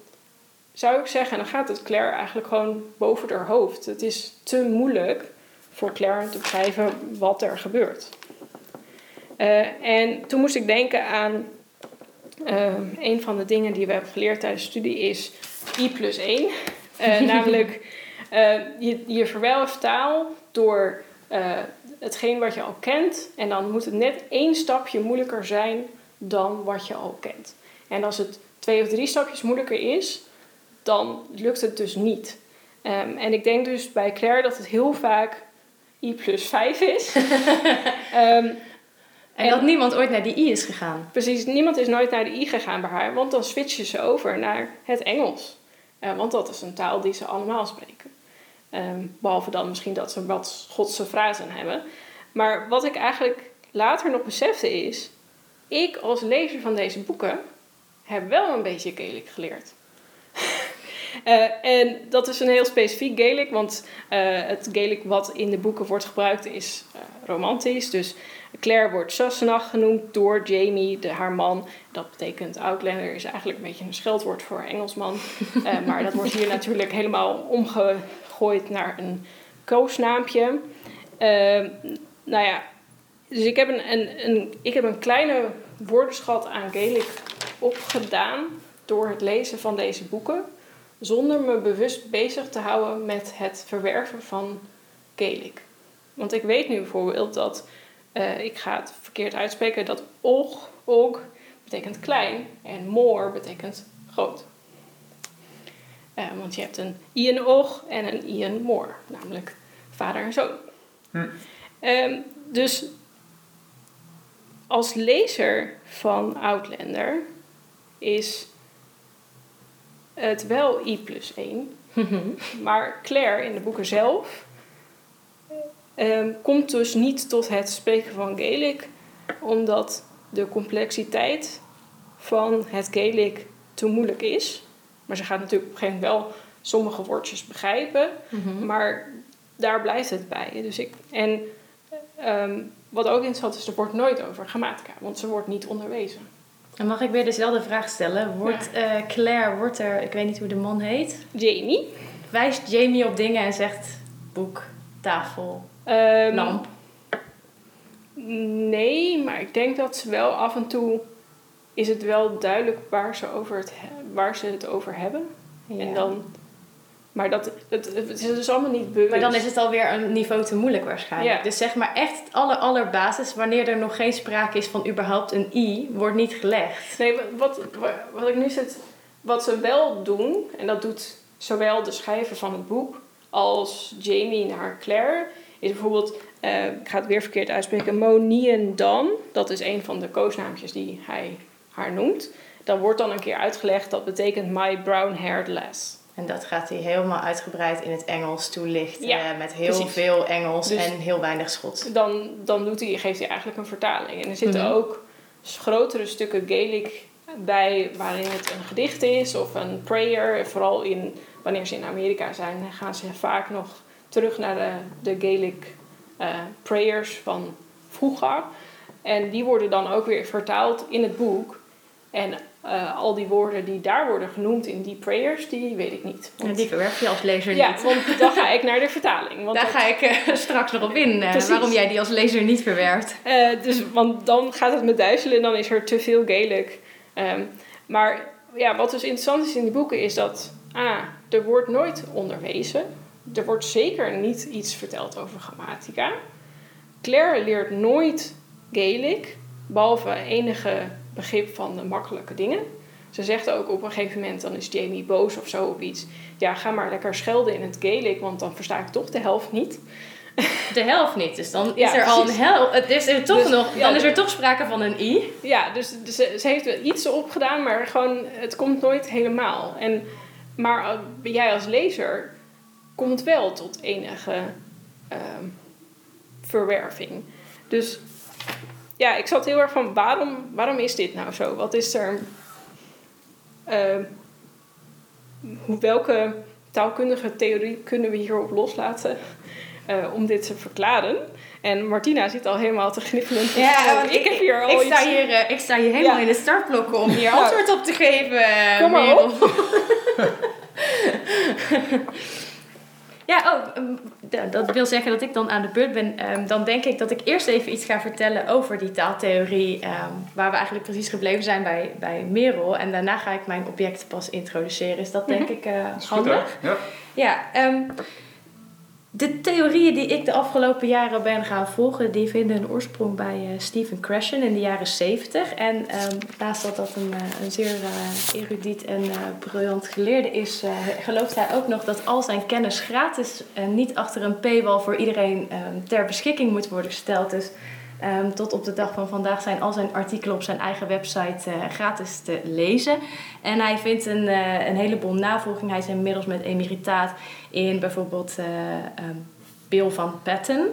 zou ik zeggen, dan gaat het Claire eigenlijk gewoon boven haar hoofd. Het is te moeilijk voor Claire te begrijpen wat er gebeurt. Eh, en toen moest ik denken aan Ehm, een van de dingen die we hebben geleerd tijdens de studie is I plus 1. Eh, namelijk, eh, je, je verwelft taal door eh, hetgeen wat je al kent. En dan moet het net één stapje moeilijker zijn dan wat je al kent. En als het twee of drie stapjes moeilijker is, dan lukt het dus niet. Ehm, en ik denk dus bij Claire dat het heel vaak I plus 5 is. Ehm, En, dat niemand ooit naar die I is gegaan. Precies, niemand is nooit naar de I gegaan bij haar, want dan switchen ze over naar het Engels. Eh, want dat is een taal die ze allemaal spreken. Ehm, behalve dan misschien dat ze wat Godse frasen hebben. Maar wat ik eigenlijk later nog besefte is, ik als lezer van deze boeken heb wel een beetje Gaelic geleerd. Eh, en dat is een heel specifiek Gaelic, want eh, het Gaelic wat in de boeken wordt gebruikt is eh, romantisch. Dus Claire wordt Sassenach genoemd door Jamie, de, haar man. Dat betekent Outlander is eigenlijk een beetje een scheldwoord voor Engelsman. Maar dat wordt hier natuurlijk helemaal omgegooid naar een koosnaampje. Ehm, nou ja, dus ik heb een, een, een, ik heb een kleine woordenschat aan Gaelic opgedaan door het lezen van deze boeken. Zonder me bewust bezig te houden met het verwerven van Gaelic. Want ik weet nu bijvoorbeeld dat, eh, ik ga het verkeerd uitspreken, dat og, og betekent klein en moor betekent groot. Eh, want je hebt een Ian og en een Ian moor, namelijk vader en zoon. Hm. Ehm, dus als lezer van Outlander is het wel I plus 1. maar Claire in de boeken zelf ehm, komt dus niet tot het spreken van Gaelic, omdat de complexiteit van het Gaelic te moeilijk is. Maar ze gaat natuurlijk op een gegeven moment wel sommige woordjes begrijpen, maar daar blijft het bij. Dus ik, en ehm, wat ook interessant is, er wordt nooit over grammatica, want ze wordt niet onderwezen. En mag ik weer dezelfde vraag stellen? Wordt eh, Claire, wordt er, ik weet niet hoe de man heet, Jamie. wijst Jamie op dingen en zegt boek, tafel, Ehm, lamp? Nee, maar ik denk dat ze wel af en toe is het wel duidelijk waar ze, over het, he- waar ze het over hebben. En dan, maar dat, het, het is dus allemaal niet bewust. Maar dan is het alweer een niveau te moeilijk waarschijnlijk. Ja. Dus zeg maar echt het aller, allerbasis, wanneer er nog geen sprake is van überhaupt een i, wordt niet gelegd. Nee, wat, wat, wat ik nu zit, wat ze wel doen, en dat doet zowel de schrijver van het boek als Jamie naar Claire, is bijvoorbeeld, eh, ik ga het weer verkeerd uitspreken, Monian Dan. Dat is een van de koosnaampjes die hij haar noemt. Dan wordt dan een keer uitgelegd, dat betekent my brown-haired lass. En dat gaat hij helemaal uitgebreid in het Engels toelichten. Ja, met heel precies. veel Engels Dus- en heel weinig Schots. Dan, dan doet hij, geeft hij eigenlijk een vertaling. En er zitten Mhm. ook grotere stukken Gaelic bij waarin het een gedicht is of een prayer. Vooral in, wanneer ze in Amerika zijn, gaan ze vaak nog terug naar de, de Gaelic eh, prayers van vroeger. En die worden dan ook weer vertaald in het boek. En eh, al die woorden die daar worden genoemd in die prayers, die weet ik niet. En Want- die verwerf je als lezer ja, niet. want dan ga ik naar de vertaling. Want Daar dat- ga ik eh, straks nog op in, eh, waarom jij die als lezer niet verwerft. Dus, want dan gaat het me duizelen en dan is er te veel Gaelic. Ehm, maar ja, wat dus interessant is in die boeken is dat... Ah, er wordt nooit onderwezen. Er wordt zeker niet iets verteld over grammatica. Claire leert nooit Gaelic, behalve enige begrip van de makkelijke dingen. Ze zegt ook op een gegeven moment, dan is Jamie boos of zo op iets. Ja, ga maar lekker schelden in het Gaelic, want dan versta ik toch de helft niet. De helft niet, dus dan is er al een helft. Het is er toch Dus, nog, ja, dan is er toch sprake van een i. Ja, dus, dus ze, ze heeft wel iets opgedaan, maar gewoon, het komt nooit helemaal. En, maar uh, jij als lezer komt wel tot enige ehm, verwerving. Dus ja, ik zat heel erg van, waarom, waarom is dit nou zo? Wat is er... ehm, welke taalkundige theorie kunnen we hierop loslaten eh, om dit te verklaren? En Martina zit al helemaal te gniffelen. Ja, want ik heb hier al ik iets... sta hier, eh, ik sta hier helemaal Ja. in de startblokken om hier Nou, antwoord op te geven. kom maar Merel. ja, oh, d- dat wil zeggen dat ik dan aan de beurt ben. Ehm, dan denk ik dat ik eerst even iets ga vertellen over die taaltheorie. ehm, waar we eigenlijk precies gebleven zijn bij, bij Merel. En daarna ga ik mijn object pas introduceren. Is dat denk ik eh goed, handig? hè? Ja. Ja, ehm, de theorieën die ik de afgelopen jaren ben gaan volgen, die vinden hun oorsprong bij eh, Stephen Krashen in de jaren 70. En ehm, naast dat dat een, eh, een zeer eh, erudiet en briljant geleerde is, gelooft hij ook nog dat al zijn kennis gratis en niet achter een paywall voor iedereen ehm, ter beschikking moet worden gesteld. Dus ehm, tot op de dag van vandaag zijn al zijn artikelen op zijn eigen website eh, gratis te lezen. En hij vindt een, eh, een heleboel navolging. Hij is inmiddels met emeritaat in bijvoorbeeld ehm, Bill van Patten.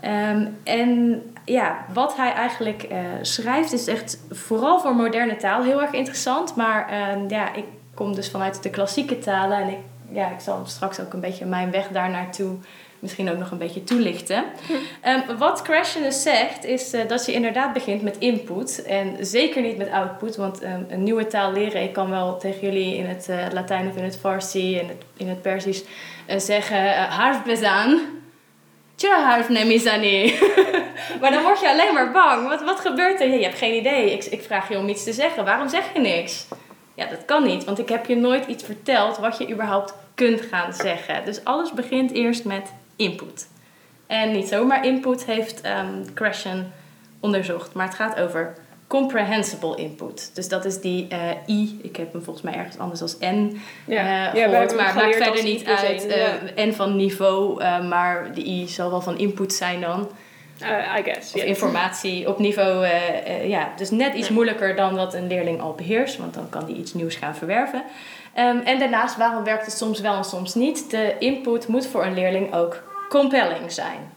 Ehm, en ja, wat hij eigenlijk schrijft is echt vooral voor moderne taal heel erg interessant. Maar ja, ik kom dus vanuit de klassieke talen en ik, ja, ik zal straks ook een beetje mijn weg daar naartoe misschien ook nog een beetje toelichten. Ehm, wat Krashen dus zegt, is eh, dat je inderdaad begint met input en zeker niet met output. Want ehm, een nieuwe taal leren, ik kan wel tegen jullie in het eh, Latijn of in het Farsi, in het, in het Persisch eh, zeggen, harf bezaan. Tja, harf nemizani. maar dan word je alleen maar bang. Wat, wat gebeurt er? Je hebt geen idee. Ik, ik vraag je om iets te zeggen. Waarom zeg je niks? Ja, dat kan niet, want ik heb je nooit iets verteld wat je überhaupt kunt gaan zeggen. Dus alles begint eerst met input. En niet zomaar input heeft um, Krashen onderzocht, maar het gaat over comprehensible input. Dus dat is die uh, I, ik heb hem volgens mij ergens anders als N Ja. uh, we gehoord, maar maakt verder niet uit. uh, N van niveau, maar de I zal wel van input zijn dan. I guess, Of yes. informatie op niveau, ja, dus net iets moeilijker dan wat een leerling al beheerst, want dan kan die iets nieuws gaan verwerven. Um, en daarnaast, waarom werkt het soms wel en soms niet? De input moet voor een leerling ook compelling zijn.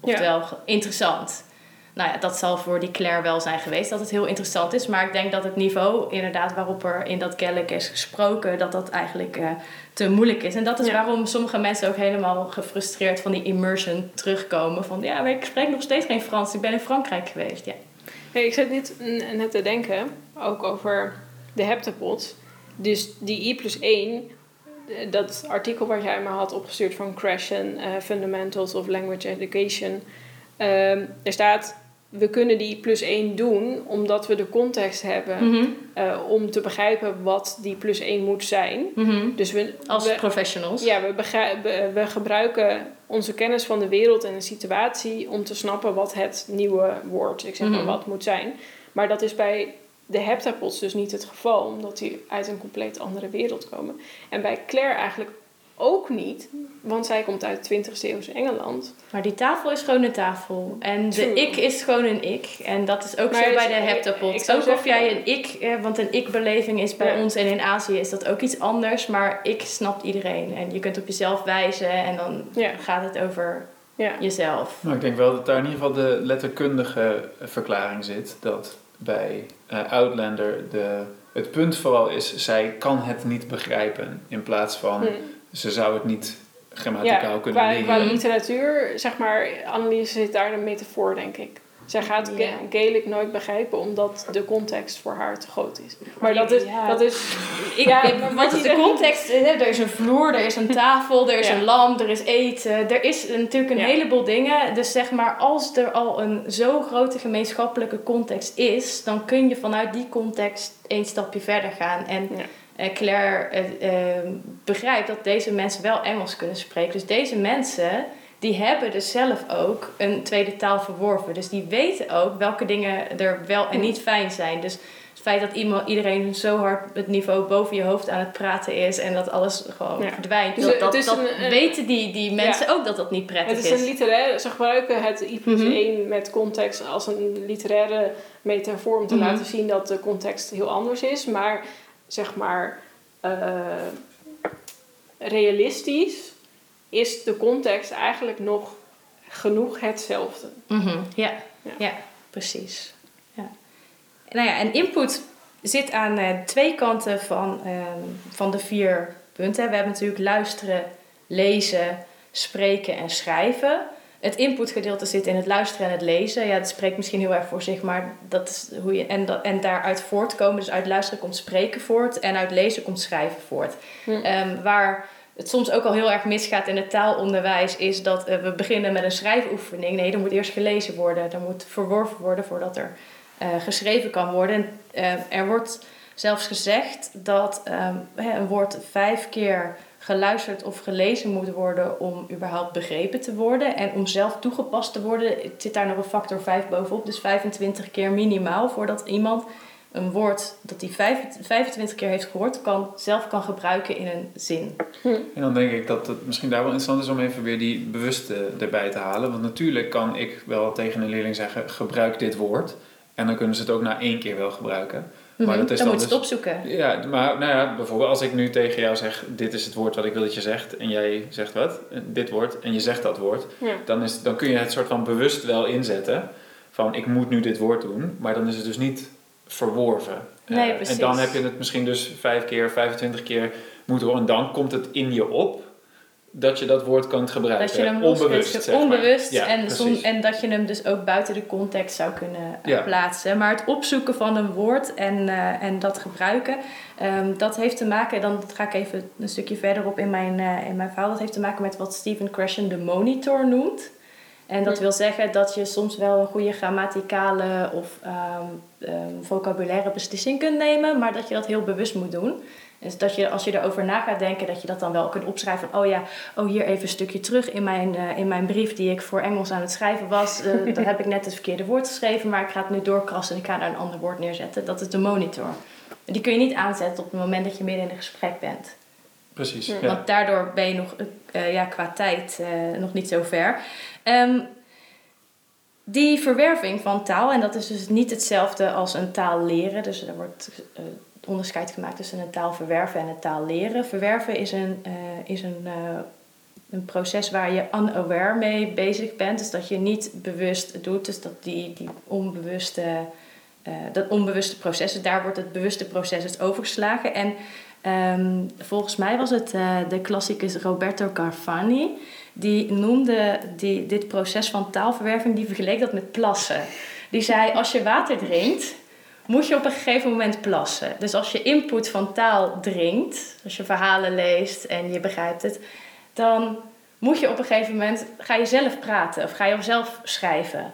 Oftewel interessant. Nou ja, dat zal voor die Claire wel zijn geweest dat het heel interessant is. Maar ik denk dat het niveau, inderdaad, waarop er in dat Gaelic is gesproken, dat dat eigenlijk uh, te moeilijk is. En dat is Ja. waarom sommige mensen ook helemaal gefrustreerd van die immersion terugkomen. Van ja, maar ik spreek nog steeds geen Frans, ik ben in Frankrijk geweest. Ja. Nee, ik zit net, net te denken, ook over de heptapod. Dus die I plus 1, dat artikel wat jij me had opgestuurd van Krashen, uh, Fundamentals of Language Education. Um, er staat, we kunnen die plus 1 doen omdat we de context hebben Mm -hmm. uh, om te begrijpen wat die plus 1 moet zijn. Mm -hmm. Dus we, Als we, professionals. Ja, we, we, we, gebruiken onze kennis van de wereld en de situatie om te snappen wat het nieuwe woord, ik zeg maar Mhm. wat, moet zijn. Maar dat is bij de heptapods dus niet het geval, omdat die uit een compleet andere wereld komen. En bij Claire eigenlijk ook niet, want zij komt uit 20e eeuwse Engeland. Maar die tafel is gewoon een tafel. En de ik is gewoon een ik. En dat is ook Maar zo is- bij de zou Ook of jij een ik, eh, want een ik-beleving is bij Ja. ons en in Azië is dat ook iets anders. Maar ik snapt iedereen. En je kunt op jezelf wijzen en dan Ja. gaat het over Ja, jezelf. Nou, ik denk wel dat daar in ieder geval de letterkundige verklaring zit. Dat bij eh, Outlander de, het punt vooral is, zij kan het niet begrijpen. In plaats van, Hm. ze zou het niet grammaticaal ja kunnen qua, leren. qua literatuur, zeg maar, Annelies zit daar een metafoor, denk ik. Zij gaat. Ga- Gaelic nooit begrijpen omdat de context voor haar te groot is. Maar dat is, Ja. dat is Ja, wat is de context? Eh, Er is een vloer, er is een tafel, er is Ja. een lamp, er is eten. Er is natuurlijk een heleboel dingen. Dus zeg maar, als er al een zo grote gemeenschappelijke context is, dan kun je vanuit die context één stapje verder gaan. En eh, Claire eh, begrijpt dat deze mensen wel Engels kunnen spreken. Dus deze mensen, die hebben dus zelf ook een tweede taal verworven. Dus die weten ook welke dingen er wel en niet fijn zijn. Dus het feit dat iemand, iedereen zo hard het niveau boven je hoofd aan het praten is en dat alles gewoon Ja. verdwijnt. Dus dat dat, is dat een- weten die, die mensen ook dat dat niet prettig Het is een literaire, ze gebruiken het I plus Mhm. 1 met context als een literaire metafoor om te Mhm. laten zien dat de context heel anders is. Maar zeg maar eh, realistisch is de context eigenlijk nog genoeg hetzelfde. Mhm, ja. Ja. Ja. precies. Ja. Nou ja, en input zit aan eh, twee kanten van, ehm, van de vier punten. We hebben natuurlijk luisteren, lezen, spreken en schrijven. Het inputgedeelte zit in het luisteren en het lezen. Ja, dat spreekt misschien heel erg voor zich, maar dat is hoe je. En, dat, en daaruit voortkomen, dus uit luisteren komt spreken voort en uit lezen komt schrijven voort. Hm. Ehm, waar het soms ook al heel erg misgaat in het taalonderwijs, is dat eh, we beginnen met een schrijfoefening. Nee, er moet eerst gelezen worden, er moet verworven worden voordat er eh, geschreven kan worden. Uh, er wordt zelfs gezegd dat een woord vijf keer geluisterd of gelezen moet worden om überhaupt begrepen te worden. En om zelf toegepast te worden, zit daar nog een factor 5 bovenop. Dus 25 keer minimaal voordat iemand een woord dat hij 25 keer heeft gehoord, kan, zelf kan gebruiken in een zin. Hm. En dan denk ik dat het misschien daar wel interessant is om even weer die bewuste erbij te halen. Want natuurlijk kan ik wel tegen een leerling zeggen: gebruik dit woord. En dan kunnen ze het ook na één keer wel gebruiken. Maar mhm. dat is dan, dan moet je het dus- opzoeken. Ja, maar nou ja, bijvoorbeeld als ik nu tegen jou zeg: Dit is het woord wat ik wil dat je zegt. En jij zegt wat? Dit woord. En je zegt dat woord. Dan, is, dan kun je het soort van bewust wel inzetten. Van ik moet nu dit woord doen. Maar dan is het dus niet verworven. Nee, precies. En dan heb je het misschien dus vijf keer, 25 keer moeten horen. En dan komt het in je op dat je dat woord kan gebruiken. Dat je hem onbewust, zeg onbewust en, en dat je hem dus ook buiten de context zou kunnen uh, plaatsen. Maar het opzoeken van een woord en, uh, en dat gebruiken, um, dat heeft te maken, dan ga ik even een stukje verderop in mijn, uh, in mijn verhaal, dat heeft te maken met wat Stephen Krashen de monitor noemt. En dat wil zeggen dat je soms wel een goede grammaticale of um, um, vocabulaire beslissing kunt nemen, maar dat je dat heel bewust moet doen. Dus dat je als je erover na gaat denken, dat je dat dan wel kunt opschrijven. Van, oh ja, oh hier even een stukje terug in mijn, uh, in mijn brief die ik voor Engels aan het schrijven was. Uh, daar heb ik net het verkeerde woord geschreven, maar ik ga het nu doorkrassen en ik ga daar een ander woord neerzetten. Dat is de monitor. Die kun je niet aanzetten op het moment dat je midden in een gesprek bent. Precies. Ja. Want daardoor ben je nog uh, ja, qua tijd nog niet zo ver. Um, die verwerving van taal, en dat is dus niet hetzelfde als een taal leren. Dus er wordt onderscheid gemaakt tussen een taal verwerven en een taal leren. Verwerven is een, is een, een proces waar je unaware mee bezig bent. Dus dat je niet bewust doet. Dus dat die, die onbewuste, dat onbewuste proces, daar wordt het bewuste proces overgeslagen. En um, volgens mij was het de klassicus Roberto Carfani. Die noemde die, dit proces van taalverwerving, die vergeleek dat met plassen. Die zei, als je water drinkt moet je op een gegeven moment plassen. Dus als je input van taal dringt, als je verhalen leest en je begrijpt het, dan moet je op een gegeven moment, ga je zelf praten of ga je zelf schrijven.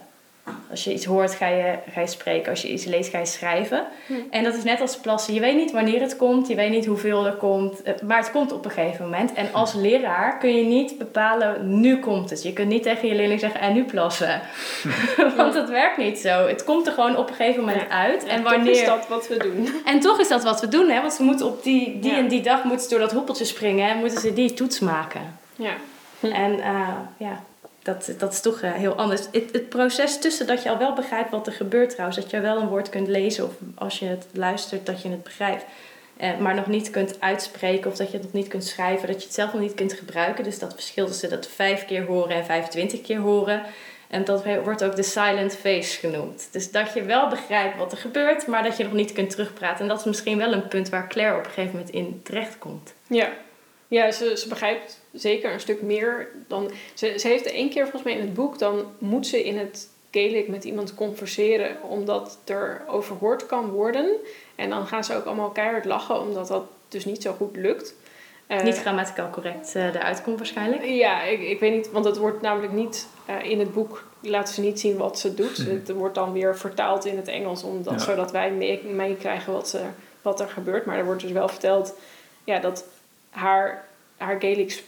Als je iets hoort, ga je, ga je spreken. Als je iets leest, ga je schrijven. Hm. En dat is net als plassen. Je weet niet wanneer het komt, je weet niet hoeveel er komt, eh, maar het komt op een gegeven moment. En als leraar kun je niet bepalen, nu komt het. Je kunt niet tegen je leerling zeggen, en nu plassen. Want dat werkt niet zo. Het komt er gewoon op een gegeven moment uit. En, wanneer... toch is dat wat we doen. En toch is dat wat we doen, hè? want ze moeten op die, die en die dag moeten ze door dat hoepeltje springen en moeten ze die toets maken. Ja. En uh, ja, dat, dat is toch uh, heel anders. Het, proces tussen dat je al wel begrijpt wat er gebeurt trouwens. Dat je wel een woord kunt lezen of als je het luistert dat je het begrijpt. Uh, maar nog niet kunt uitspreken of dat je het nog niet kunt schrijven. Dat je het zelf nog niet kunt gebruiken. Dus dat verschil tussen dat vijf keer horen en 25 keer horen. En dat wordt ook de silent face genoemd. Dus dat je wel begrijpt wat er gebeurt, maar dat je nog niet kunt terugpraten. En dat is misschien wel een punt waar Claire op een gegeven moment in terecht komt. Ja, ja ze, ze begrijpt zeker een stuk meer dan. Ze, ze heeft één keer volgens mij in het boek, dan moet ze in het Gaelic met iemand converseren, omdat er overhoord kan worden. En dan gaan ze ook allemaal keihard lachen, omdat dat dus niet zo goed lukt. Uh, niet grammaticaal correct uh, eruit komt waarschijnlijk. Ja, ik, ik weet niet, want het wordt namelijk niet uh, in het boek laten ze niet zien wat ze doet. Het wordt dan weer vertaald in het Engels, omdat, zodat wij meekrijgen mee wat, ze, wat er gebeurt. Maar er wordt dus wel verteld ja, dat haar, haar Gaelic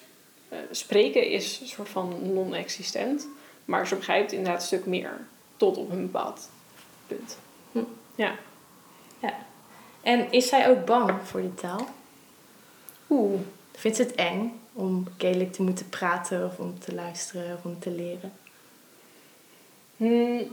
uh, spreken is een soort van non-existent. Maar ze begrijpt inderdaad een stuk meer. Tot op een bepaald punt. Hm. Ja. ja. En is zij ook bang voor die taal? Oeh. Vindt ze het eng om Gaelic te moeten praten of om te luisteren of om te leren? Hm,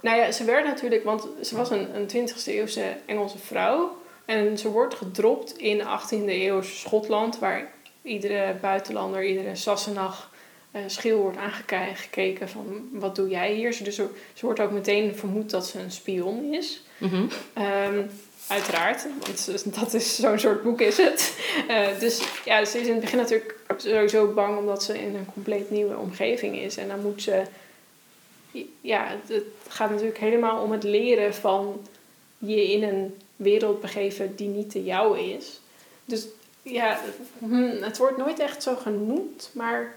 nou ja, ze werd natuurlijk, want ze was een, een 20e eeuwse Engelse vrouw. En ze wordt gedropt in 18e eeuw Schotland, waar iedere buitenlander, iedere Sassenach uh, schil wordt aangekeken van wat doe jij hier. Dus ze, wordt ook meteen vermoed dat ze een spion is. Mhm. Ehm, uiteraard, want dat is zo'n soort boek is het. Uh, dus ja, ze is in het begin natuurlijk sowieso bang omdat ze in een compleet nieuwe omgeving is. En dan moet ze... Ja, het gaat natuurlijk helemaal om het leren van je in een wereld begeven die niet de jouwe is. Dus ja, hm, het wordt nooit echt zo genoemd, maar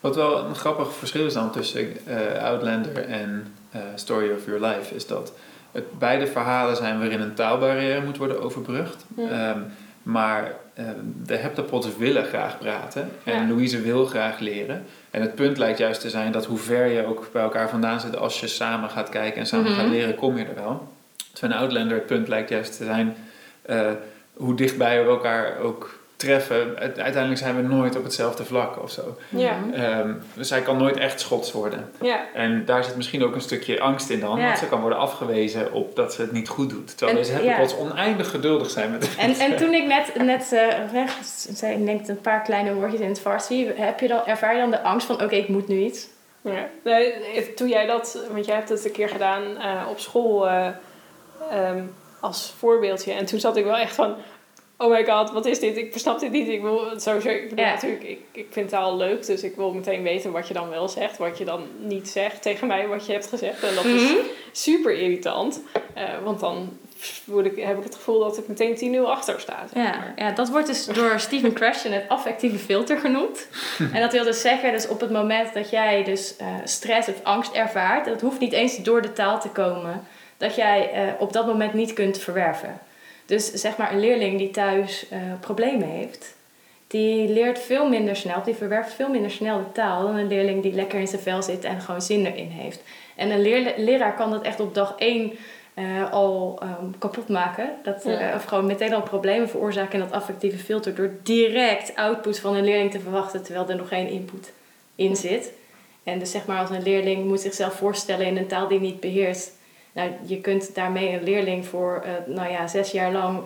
Wat wel een grappig verschil is dan tussen eh, Outlander en eh, Story of Your Life, is dat het beide verhalen zijn waarin een taalbarrière moet worden overbrugd. Ja. Ehm, maar ehm, de heptapods willen graag praten en Ja. Louise wil graag leren. En het punt lijkt juist te zijn dat hoe ver je ook bij elkaar vandaan zit als je samen gaat kijken en samen Mhm. gaat leren, kom je er wel. Terwijl Outlander het punt lijkt juist te zijn eh, hoe dichtbij we elkaar ook treffen. Uite- Uiteindelijk zijn we nooit op hetzelfde vlak of zo. Ja. Ehm, dus zij kan nooit echt schots worden. ja, En daar zit misschien ook een stukje angst in dan. Ja. Want ze kan worden afgewezen op dat ze het niet goed doet. Terwijl En- deze ja. heptapods oneindig geduldig zijn met En, en toen ik net, net eh, weg, zei, ik denk een paar kleine woordjes in het Farsi, heb je dan, ervaar je dan de angst van, oké, ik moet nu iets? ja. Nee, toen jij dat, want jij hebt het een keer gedaan eh, op school eh, ehm, als voorbeeldje. En toen zat ik wel echt van, oh my god, wat is dit? Ik versnap dit niet. Ik wil het sowieso, ik bedoel Ja. natuurlijk, ik, ik vind taal leuk. Dus ik wil meteen weten wat je dan wel zegt, wat je dan niet zegt tegen mij, wat je hebt gezegd. En dat is Mhm. super irritant. eh, want dan word ik, heb ik het gevoel dat ik meteen 10-0 achter sta. zeg Ja, maar. ja, dat wordt dus door Stephen Krashen het affectieve filter genoemd. En dat wil dus zeggen, dus op het moment dat jij dus eh, stress of angst ervaart, dat hoeft niet eens door de taal te komen, dat jij eh, op dat moment niet kunt verwerven. Dus zeg maar een leerling die thuis eh, problemen heeft, die leert veel minder snel, die verwerft veel minder snel de taal dan een leerling die lekker in zijn vel zit en gewoon zin erin heeft. En een leraar kan dat echt op dag één eh, al ehm, kapot maken. Dat. Of gewoon meteen al problemen veroorzaken in dat affectieve filter. Door direct output van een leerling te verwachten terwijl er nog geen input in zit. En dus zeg maar als een leerling moet zichzelf voorstellen in een taal die niet beheerst. Nou, je kunt daarmee een leerling voor eh, nou ja, zes jaar lang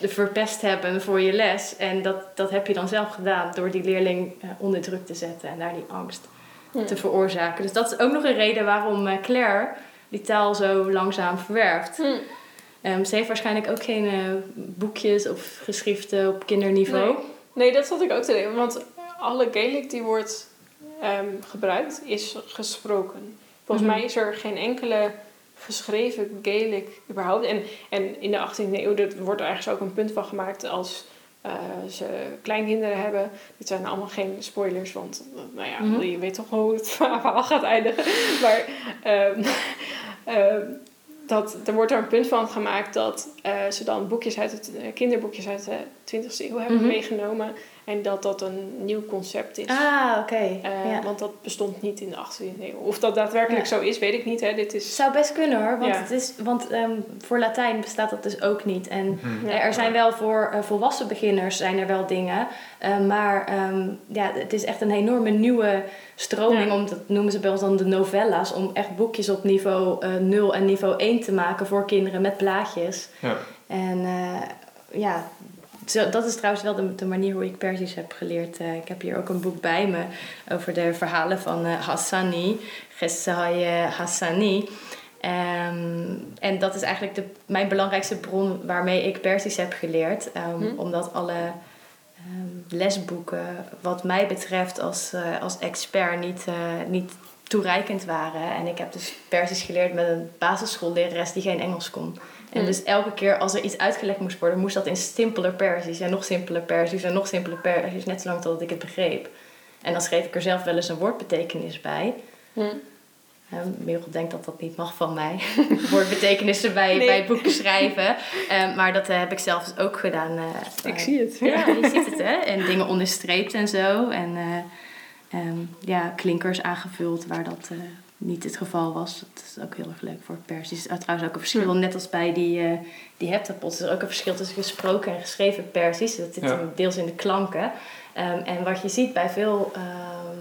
de verpest hebben voor je les. En dat, dat heb je dan zelf gedaan door die leerling eh, onder druk te zetten en daar die angst Ja. te veroorzaken. Dus dat is ook nog een reden waarom eh, Claire die taal zo langzaam verwerft. Hm. Ehm, ze heeft waarschijnlijk ook geen boekjes of geschriften op kinderniveau. Nee. Nee, dat zat ik ook te denken. Want alle Gaelic die wordt ehm, gebruikt, is gesproken. Volgens Mhm. mij is er geen enkele geschreven Gaelic überhaupt. En, en in de 18e eeuw dat wordt er ergens ook een punt van gemaakt als eh, ze kleinkinderen hebben. Dit zijn allemaal geen spoilers, want nou ja, Mhm. je weet toch hoe het verhaal gaat eindigen. Maar ehm, ehm, dat, er wordt er een punt van gemaakt dat eh, ze dan boekjes uit het, eh, kinderboekjes uit de 20e eeuw hebben Mhm. meegenomen. En dat dat een nieuw concept is. Ah, oké. Eh, ja. Want dat bestond niet in de 18e eeuw. Of dat daadwerkelijk zo is, weet ik niet. Hè. Dit Het is... zou best kunnen hoor, want, Ja. het is, want ehm, voor Latijn bestaat dat dus ook niet. En Mhm. Er zijn wel voor eh, volwassen beginners zijn er wel dingen, eh, maar ehm, ja, het is echt een enorme nieuwe stroming, Ja. om, dat noemen ze bij ons dan de novella's, om echt boekjes op niveau eh 0 en niveau 1 te maken voor kinderen met plaatjes. Ja. En eh, ja, zo, dat is trouwens wel de, de manier hoe ik Persisch heb geleerd. Eh, ik heb hier ook een boek bij me over de verhalen van eh, Hassani, Gesaye Hassani. Ehm, en dat is eigenlijk de, mijn belangrijkste bron waarmee ik Persisch heb geleerd. Ehm, Hm. Omdat alle ehm, lesboeken, wat mij betreft als, als expert, niet, niet toereikend waren. En ik heb dus Persisch geleerd met een basisschoollerares die geen Engels kon. En Hm. dus elke keer als er iets uitgelegd moest worden, moest dat in simpeler Persisch en nog simpeler Persisch en nog simpeler Persisch, net zolang totdat ik het begreep. En dan schreef ik er zelf wel eens een woordbetekenis bij. Hm. Uh, Merel denkt dat dat niet mag van mij. Woordbetekenissen bij, Nee. bij boeken schrijven. Eh, maar dat eh, heb ik zelf dus ook gedaan. eh, Ik zie het. Ja, je ziet het hè. En dingen onderstreept en zo. En eh, ehm, ja, klinkers aangevuld waar dat niet het geval was. Dat is ook heel erg leuk voor Persisch. Er is trouwens ook een verschil, net als bij die, eh die heptapods. Er is ook een verschil tussen gesproken en geschreven Persisch. Dat zit Ja. deels in de klanken. Ehm, en wat je ziet bij veel ehm,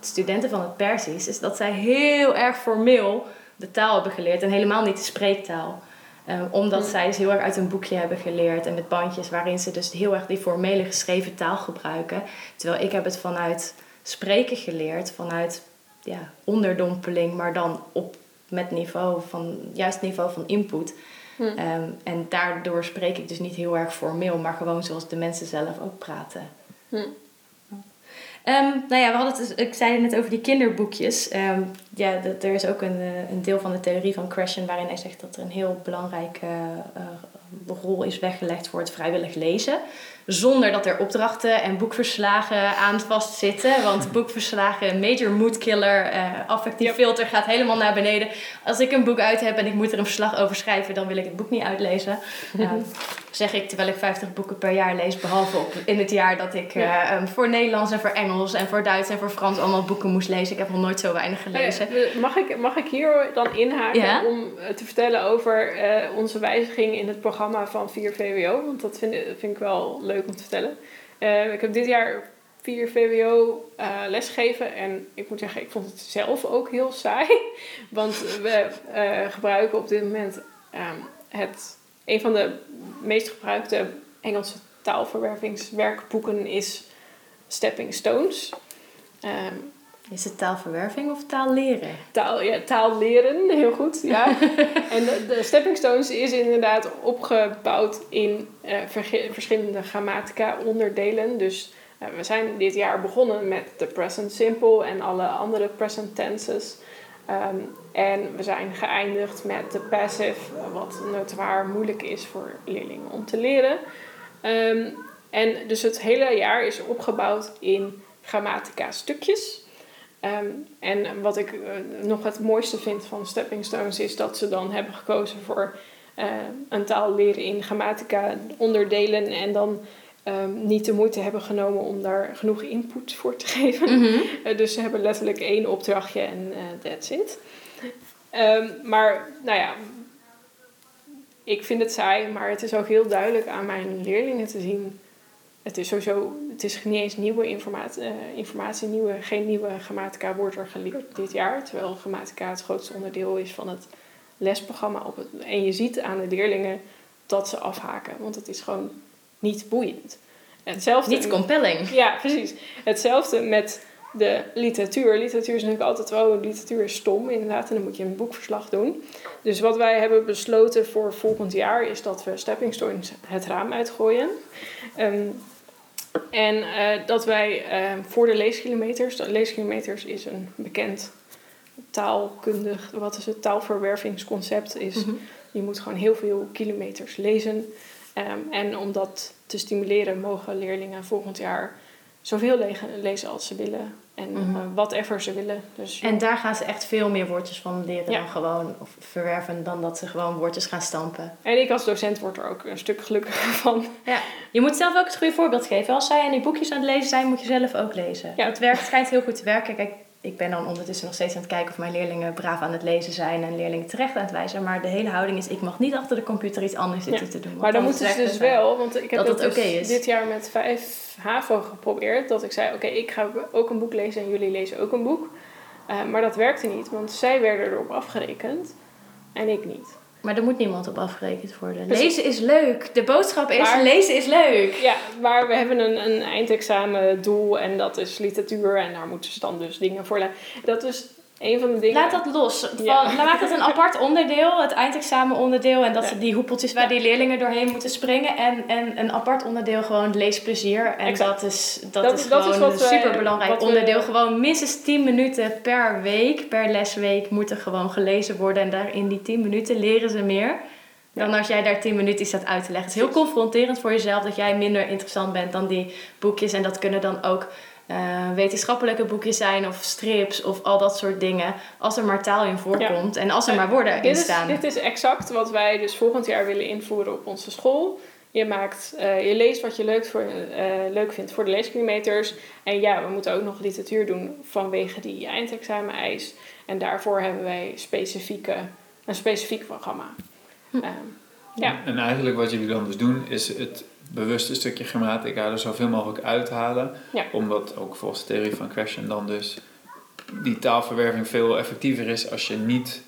studenten van het Persisch... is dat zij heel erg formeel de taal hebben geleerd. En helemaal niet de spreektaal. Ehm, omdat zij dus heel erg uit een boekje hebben geleerd. En met bandjes waarin ze dus heel erg die formele geschreven taal gebruiken. Terwijl ik heb het vanuit spreken geleerd. Vanuit ja, onderdompeling. Maar dan op met niveau van, juist niveau van input. Hm. Ehm, en daardoor spreek ik dus niet heel erg formeel. Maar gewoon zoals de mensen zelf ook praten. Hm. Ehm, nou ja, we hadden het, dus- ik zei het net over die kinderboekjes. Ehm, ja, dat, er is ook een, eh, een deel van de theorie van Krashen waarin hij zegt dat er een heel belangrijke uh, rol is weggelegd voor het vrijwillig lezen. Zonder dat er opdrachten en boekverslagen aan vastzitten. Want boekverslagen, major mood killer, uh, affectief filter gaat helemaal naar beneden. Als ik een boek uit heb en ik moet er een verslag over schrijven, dan wil ik het boek niet uitlezen. Uh, zeg ik terwijl ik 50 boeken per jaar lees. Behalve op, in het jaar dat ik uh, um, voor Nederlands en voor Engels en voor Duits en voor Frans allemaal boeken moest lezen. Ik heb nog nooit zo weinig gelezen. Mag ik, mag ik hier dan inhaken ja? om te vertellen over onze wijziging in het programma van 4 VWO? Want dat vind, vind ik wel leuk om te vertellen. Uh, ik heb dit jaar 4 VWO uh, lesgeven en ik moet zeggen, ik vond het zelf ook heel saai. Want we gebruiken op dit moment um, het, een van de meest gebruikte Engelse taalverwervingswerkboeken is Stepping Stones. Um, is het taalverwerving of taal leren? Taal, ja, taal leren, heel goed. Ja. en de, de, Stepping Stones is inderdaad opgebouwd in uh, verschillende grammatica-onderdelen. Dus uh, we zijn dit jaar begonnen met de present simple en alle andere present tenses. Um, en we zijn geëindigd met de passive, wat notoir moeilijk is voor leerlingen om te leren. Um, en dus het hele jaar is opgebouwd in grammatica-stukjes. Um, en wat ik uh, nog het mooiste vind van Stepping Stones is dat ze dan hebben gekozen voor uh, een taal leren in grammatica onderdelen en dan um, niet de moeite hebben genomen om daar genoeg input voor te geven. Mm -hmm. uh, dus ze hebben letterlijk één opdrachtje en that's it. Um, maar nou ja, ik vind het saai, maar het is ook heel duidelijk aan mijn leerlingen te zien het is sowieso, het is niet eens nieuwe informatie, uh, informatie nieuwe, geen nieuwe grammatica wordt er geleerd dit jaar. Terwijl grammatica het grootste onderdeel is van het lesprogramma. Op het, en je ziet aan de leerlingen dat ze afhaken, want het is gewoon niet boeiend. Hetzelfde niet compelling. Ja, precies. Hetzelfde met de literatuur. Literatuur is natuurlijk altijd wel, oh, literatuur is stom inderdaad en dan moet je een boekverslag doen. Dus wat wij hebben besloten voor volgend jaar is dat we Stepping Stones het raam uitgooien. Um, en uh, dat wij uh, voor de leeskilometers, de leeskilometers is een bekend taalkundig, wat is het taalverwervingsconcept is. Mm -hmm. Je moet gewoon heel veel kilometers lezen. Um, en om dat te stimuleren mogen leerlingen volgend jaar zoveel le lezen als ze willen. En mm -hmm. uh, whatever ze willen. Dus, en daar gaan ze echt veel meer woordjes van leren ja. dan gewoon of verwerven dan dat ze gewoon woordjes gaan stampen. En ik als docent word er ook een stuk gelukkiger van. Ja. Je moet zelf ook het goede voorbeeld geven. Als zij aan die boekjes aan het lezen zijn, moet je zelf ook lezen. Ja. Het werkt, schijnt heel goed te werken. Kijk, ik ben dan ondertussen nog steeds aan het kijken of mijn leerlingen braaf aan het lezen zijn en leerlingen terecht aan het wijzen. Maar de hele houding is, ik mag niet achter de computer iets anders zitten ja. te doen. Maar dan moeten ze dus wel, want ik heb dat dus dit jaar met vijf HAVO geprobeerd. Dat ik zei, oké, okay, ik ga ook een boek lezen en jullie lezen ook een boek. Uh, maar dat werkte niet, want zij werden erop afgerekend en ik niet. Maar er moet niemand op afgerekend worden. Precies. Lezen is leuk. De boodschap is, maar, lezen is leuk. Ja, maar we hebben een, een eindexamen doel en dat is literatuur. En daar moeten ze dan dus dingen voor Dat is een van de dingen... Laat dat los. Ja. Maak dat een apart onderdeel, het eindexamen onderdeel. En dat ja. die hoepeltjes waar die leerlingen doorheen moeten springen. En, en een apart onderdeel gewoon leesplezier. En exact. dat is, dat, dat is dat gewoon is een superbelangrijk onderdeel. Gewoon minstens 10 minuten per week, per lesweek, moeten gewoon gelezen worden. En daar in die 10 minuten leren ze meer. Dan als jij daar 10 minuten staat uit te leggen. Het is heel confronterend voor jezelf dat jij minder interessant bent dan die boekjes. En dat kunnen dan ook uh, wetenschappelijke boekjes zijn of strips of al dat soort dingen. Als er maar taal in voorkomt ja. en als er maar woorden in staan. Is, dit is exact wat wij dus volgend jaar willen invoeren op onze school. Je, maakt, uh, je leest wat je leuk, voor, uh, leuk vindt voor de leeskilometers. En ja, we moeten ook nog literatuur doen vanwege die eindexamen-eis. En daarvoor hebben wij specifieke, een specifiek programma. Hm. Um, ja. En eigenlijk wat jullie dan dus doen, is het bewuste stukje grammatica er zoveel mogelijk uithalen. Ja. Omdat ook volgens de theorie van Question dan dus die taalverwerving veel effectiever is als je niet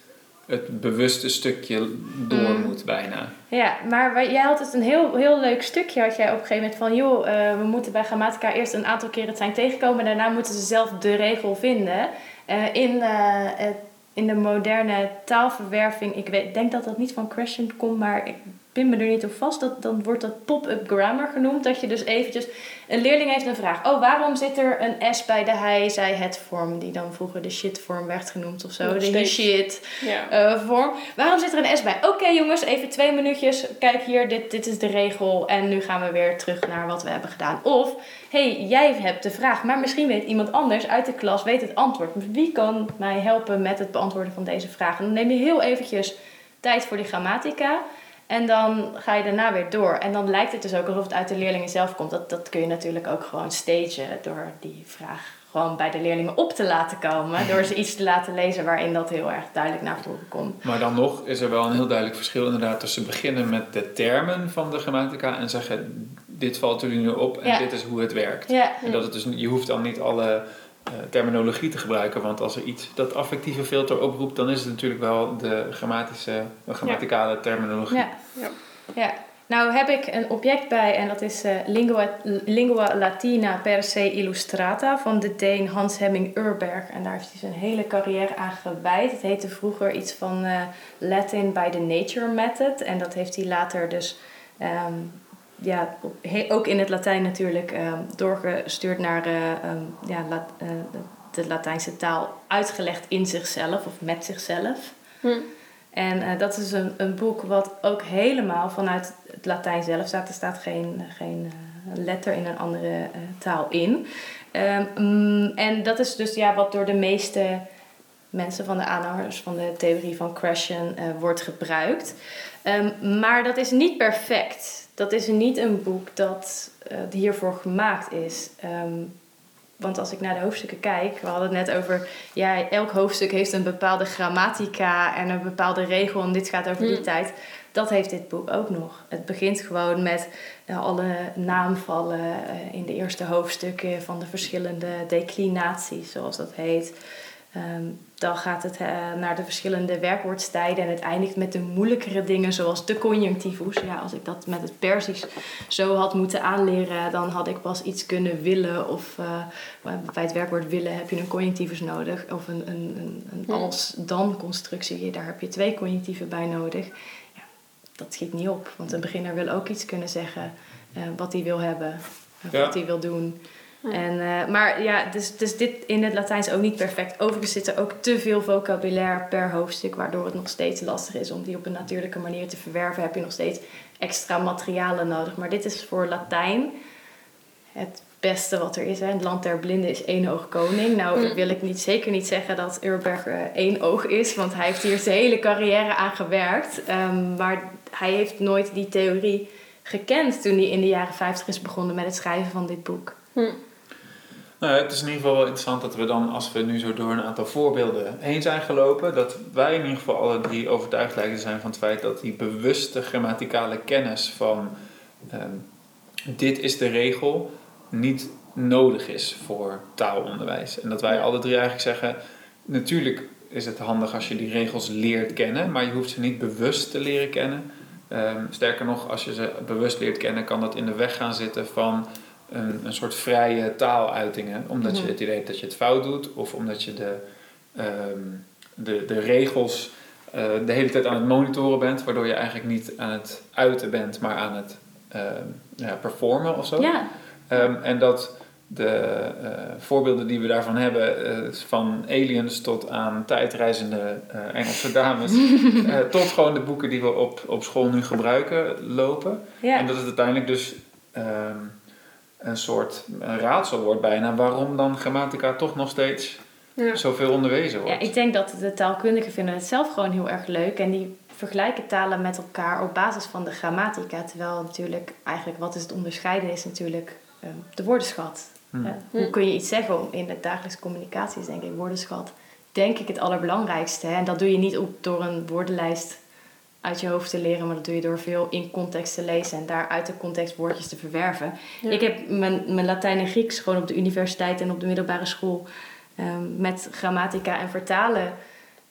het bewuste stukje door mm. moet bijna. Ja, maar jij had het een heel, heel leuk stukje had jij op een gegeven moment van... joh, uh, we moeten bij grammatica eerst een aantal keren het zijn tegenkomen... en daarna moeten ze zelf de regel vinden. Uh, in, uh, in de moderne taalverwerving, ik weet, denk dat dat niet van Question komt... maar ik pin me er niet op vast. Dat, dan wordt dat pop-up grammar genoemd. Dat je dus eventjes... Een leerling heeft een vraag. Oh, waarom zit er een S bij de hij, zij, het vorm? Die dan vroeger de shit vorm werd genoemd of zo. De he, steeds. shit Ja. eh, vorm. Waarom zit er een S bij? Oké jongens, even twee minuutjes. Kijk hier, dit, dit is de regel. En nu gaan we weer terug naar wat we hebben gedaan. Of, hey, jij hebt de vraag. Maar misschien weet iemand anders uit de klas weet het antwoord. Wie kan mij helpen met het beantwoorden van deze vraag? En dan neem je heel eventjes tijd voor die grammatica. En dan ga je daarna weer door. En dan lijkt het dus ook alsof het uit de leerlingen zelf komt. Dat, dat kun je natuurlijk ook gewoon stagen door die vraag gewoon bij de leerlingen op te laten komen. Door ze iets te laten lezen waarin dat heel erg duidelijk naar voren komt. Maar dan nog is er wel een heel duidelijk verschil inderdaad tussen beginnen met de termen van de grammatica en zeggen dit valt jullie nu op en Ja. dit is hoe het werkt. Ja, En dat het dus, je hoeft dan niet alle terminologie te gebruiken, want als er iets dat affectieve filter oproept, dan is het natuurlijk wel de grammatische, de grammaticale terminologie. ja. Ja. ja. Nou heb ik een object bij en dat is eh, Lingua, Lingua Latina per se illustrata van de Deen Hans Hemming Urberg. En daar heeft hij zijn hele carrière aan gewijd. Het heette vroeger iets van eh, Latin by the Nature Method. En dat heeft hij later dus ehm, ja, ook in het Latijn natuurlijk ehm, doorgestuurd naar eh, ehm, ja, La- eh, de Latijnse taal, uitgelegd in zichzelf of met zichzelf. Hm. En eh, dat is een, een boek wat ook helemaal vanuit het Latijn zelf staat. Er staat geen, geen letter in een andere taal in. Ehm, mm, en dat is dus ja, wat door de meeste mensen van de aanhangers van de theorie van Krashen eh, wordt gebruikt. Maar dat is niet perfect. Dat is niet een boek dat eh, hiervoor gemaakt is. Ehm, want als ik naar de hoofdstukken kijk, we hadden het net over, ja, elk hoofdstuk heeft een bepaalde grammatica en een bepaalde regel en dit gaat over die Mm. tijd. Dat heeft dit boek ook nog. Het begint gewoon met eh, alle naamvallen eh, in de eerste hoofdstukken van de verschillende declinaties, zoals dat heet. Ehm, dan gaat het eh, naar de verschillende werkwoordstijden en het eindigt met de moeilijkere dingen zoals de conjunctivus. Ja, als ik dat met het Persisch zo had moeten aanleren, dan had ik pas iets kunnen willen. Of eh, bij het werkwoord willen heb je een conjunctivus nodig. Of een, een, een, een als-dan constructie, daar heb je twee conjunctieven bij nodig. Ja, dat schiet niet op, want een beginner wil ook iets kunnen zeggen eh, wat hij wil hebben, wat hij wil doen. Ja. En, eh, maar ja, dus, dus dit in het Latijn is ook niet perfect. Overigens zit er ook te veel vocabulaire per hoofdstuk, waardoor het nog steeds lastig is om die op een natuurlijke manier te verwerven. Heb je nog steeds extra materialen nodig. Maar dit is voor Latijn het beste wat er is. Hè. Het land der blinden is één oog koning. Nou Mm. wil ik niet, zeker niet zeggen dat Urberg eh, één oog is, want hij heeft hier zijn hele carrière aan gewerkt. Ehm, maar hij heeft nooit die theorie gekend toen hij in de jaren 50 is begonnen met het schrijven van dit boek. Hm. Nou, ja, het is in ieder geval wel interessant dat we dan, als we nu zo door een aantal voorbeelden heen zijn gelopen, dat wij in ieder geval alle drie overtuigd lijken te zijn van het feit dat die bewuste grammaticale kennis van ehm, dit is de regel niet nodig is voor taalonderwijs. En dat wij alle drie eigenlijk zeggen, natuurlijk is het handig als je die regels leert kennen, maar je hoeft ze niet bewust te leren kennen. Ehm, sterker nog, als je ze bewust leert kennen, kan dat in de weg gaan zitten van een, een soort vrije taaluitingen. Omdat je Mhm. het idee hebt dat je het fout doet, of omdat je de, ehm, de, de regels eh, de hele tijd aan het monitoren bent, waardoor je eigenlijk niet aan het uiten bent, maar aan het ehm, ja, performen of zo. Ja, Ehm, en dat de eh, voorbeelden die we daarvan hebben, eh, van aliens tot aan tijdreizende Engelse dames, tot gewoon de boeken die we op, op school nu gebruiken, lopen. ja. En dat het uiteindelijk dus een soort een raadsel wordt bijna, waarom dan grammatica toch nog steeds Ja. zoveel onderwezen wordt. Ja, ik denk dat de taalkundigen vinden het zelf gewoon heel erg leuk. En die vergelijken talen met elkaar op basis van de grammatica. Terwijl natuurlijk eigenlijk wat is het onderscheiden is natuurlijk eh, de woordenschat. Hmm. Eh, hoe Hmm. kun je iets zeggen om in de dagelijkse communicatie is denk ik woordenschat denk ik het allerbelangrijkste. Hè? En dat doe je niet op, door een woordenlijst uit je hoofd te leren, maar dat doe je door veel in context te lezen en daar uit de context woordjes te verwerven. Ja. Ik heb mijn, mijn Latijn en Grieks gewoon op de universiteit en op de middelbare school ehm, met grammatica en vertalen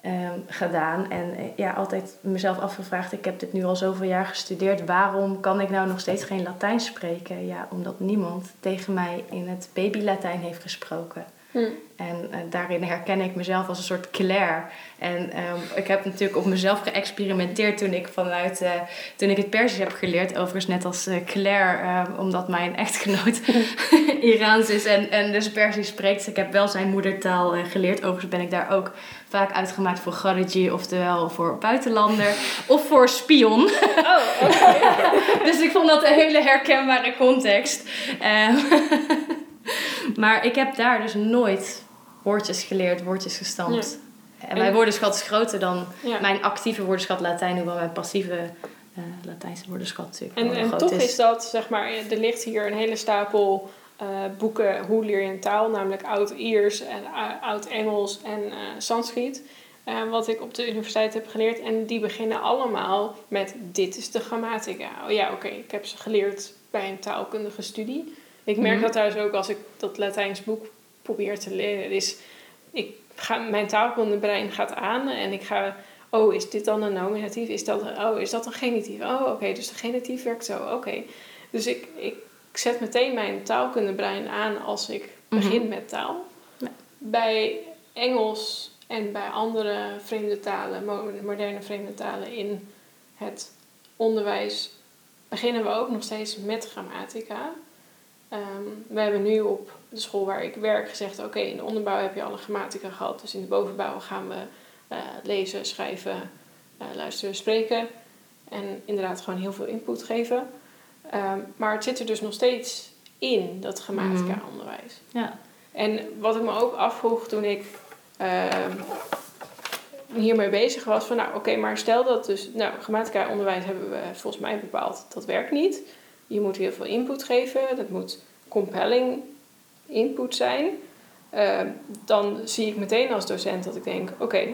ehm, gedaan. En eh, ja, altijd mezelf afgevraagd, ik heb dit nu al zoveel jaar gestudeerd, waarom kan ik nou nog steeds geen Latijn spreken? Ja, omdat niemand tegen mij in het baby-Latijn heeft gesproken. Hm. Hm. En eh, daarin herken ik mezelf als een soort Claire. En ehm, ik heb natuurlijk op mezelf geëxperimenteerd toen ik vanuit eh, toen ik het Persisch heb geleerd. Overigens net als eh, Claire, eh, omdat mijn echtgenoot Iraans is en, en dus Persisch spreekt. Dus ik heb wel zijn moedertaal geleerd. Overigens ben ik daar ook vaak uitgemaakt voor Khariji, oftewel voor buitenlander of voor spion. Oh, oké. Dus ik vond dat een hele herkenbare context. Ehm, maar ik heb daar dus nooit woordjes geleerd, woordjes gestampt. En mijn En- woordenschat is groter dan Ja. mijn actieve woordenschat Latijn, hoewel mijn passieve eh, Latijnse woordenschat natuurlijk En, en toch is. is dat, zeg maar, er ligt hier een hele stapel eh, boeken hoe leer je een taal, namelijk Oud-Iers en eh, Oud-Engels en eh Sanskriet. eh, wat ik op de universiteit heb geleerd. En die beginnen allemaal met dit is de grammatica. Oh ja, oké, ik heb ze geleerd bij een taalkundige studie. Ik merk Mhm. dat thuis ook als ik dat Latijns boek probeer te leren. Is, ik ga, mijn taalkundebrein gaat aan en ik ga... Oh, is dit dan een nominatief? Is dat, oh, is dat een genitief? Oh, oké, dus de genitief werkt zo. Oké. Dus ik, ik zet meteen mijn taalkundebrein aan als ik Mhm. begin met taal. Ja. Bij Engels en bij andere vreemde talen, mo- moderne vreemde talen in het onderwijs beginnen we ook nog steeds met grammatica. Ehm, we hebben nu op de school waar ik werk gezegd: oké, in de onderbouw heb je alle grammatica gehad, dus in de bovenbouw gaan we eh, lezen, schrijven, eh, luisteren, spreken. En inderdaad gewoon heel veel input geven. Ehm, maar het zit er dus nog steeds in, dat grammatica-onderwijs. Ja. En wat ik me ook afvroeg toen ik ehm, hiermee bezig was, van nou oké, maar stel dat dus, nou grammatica-onderwijs hebben we volgens mij bepaald, dat werkt niet. Je moet heel veel input geven, dat moet compelling input zijn. Ehm, dan zie ik meteen als docent dat ik denk, oké,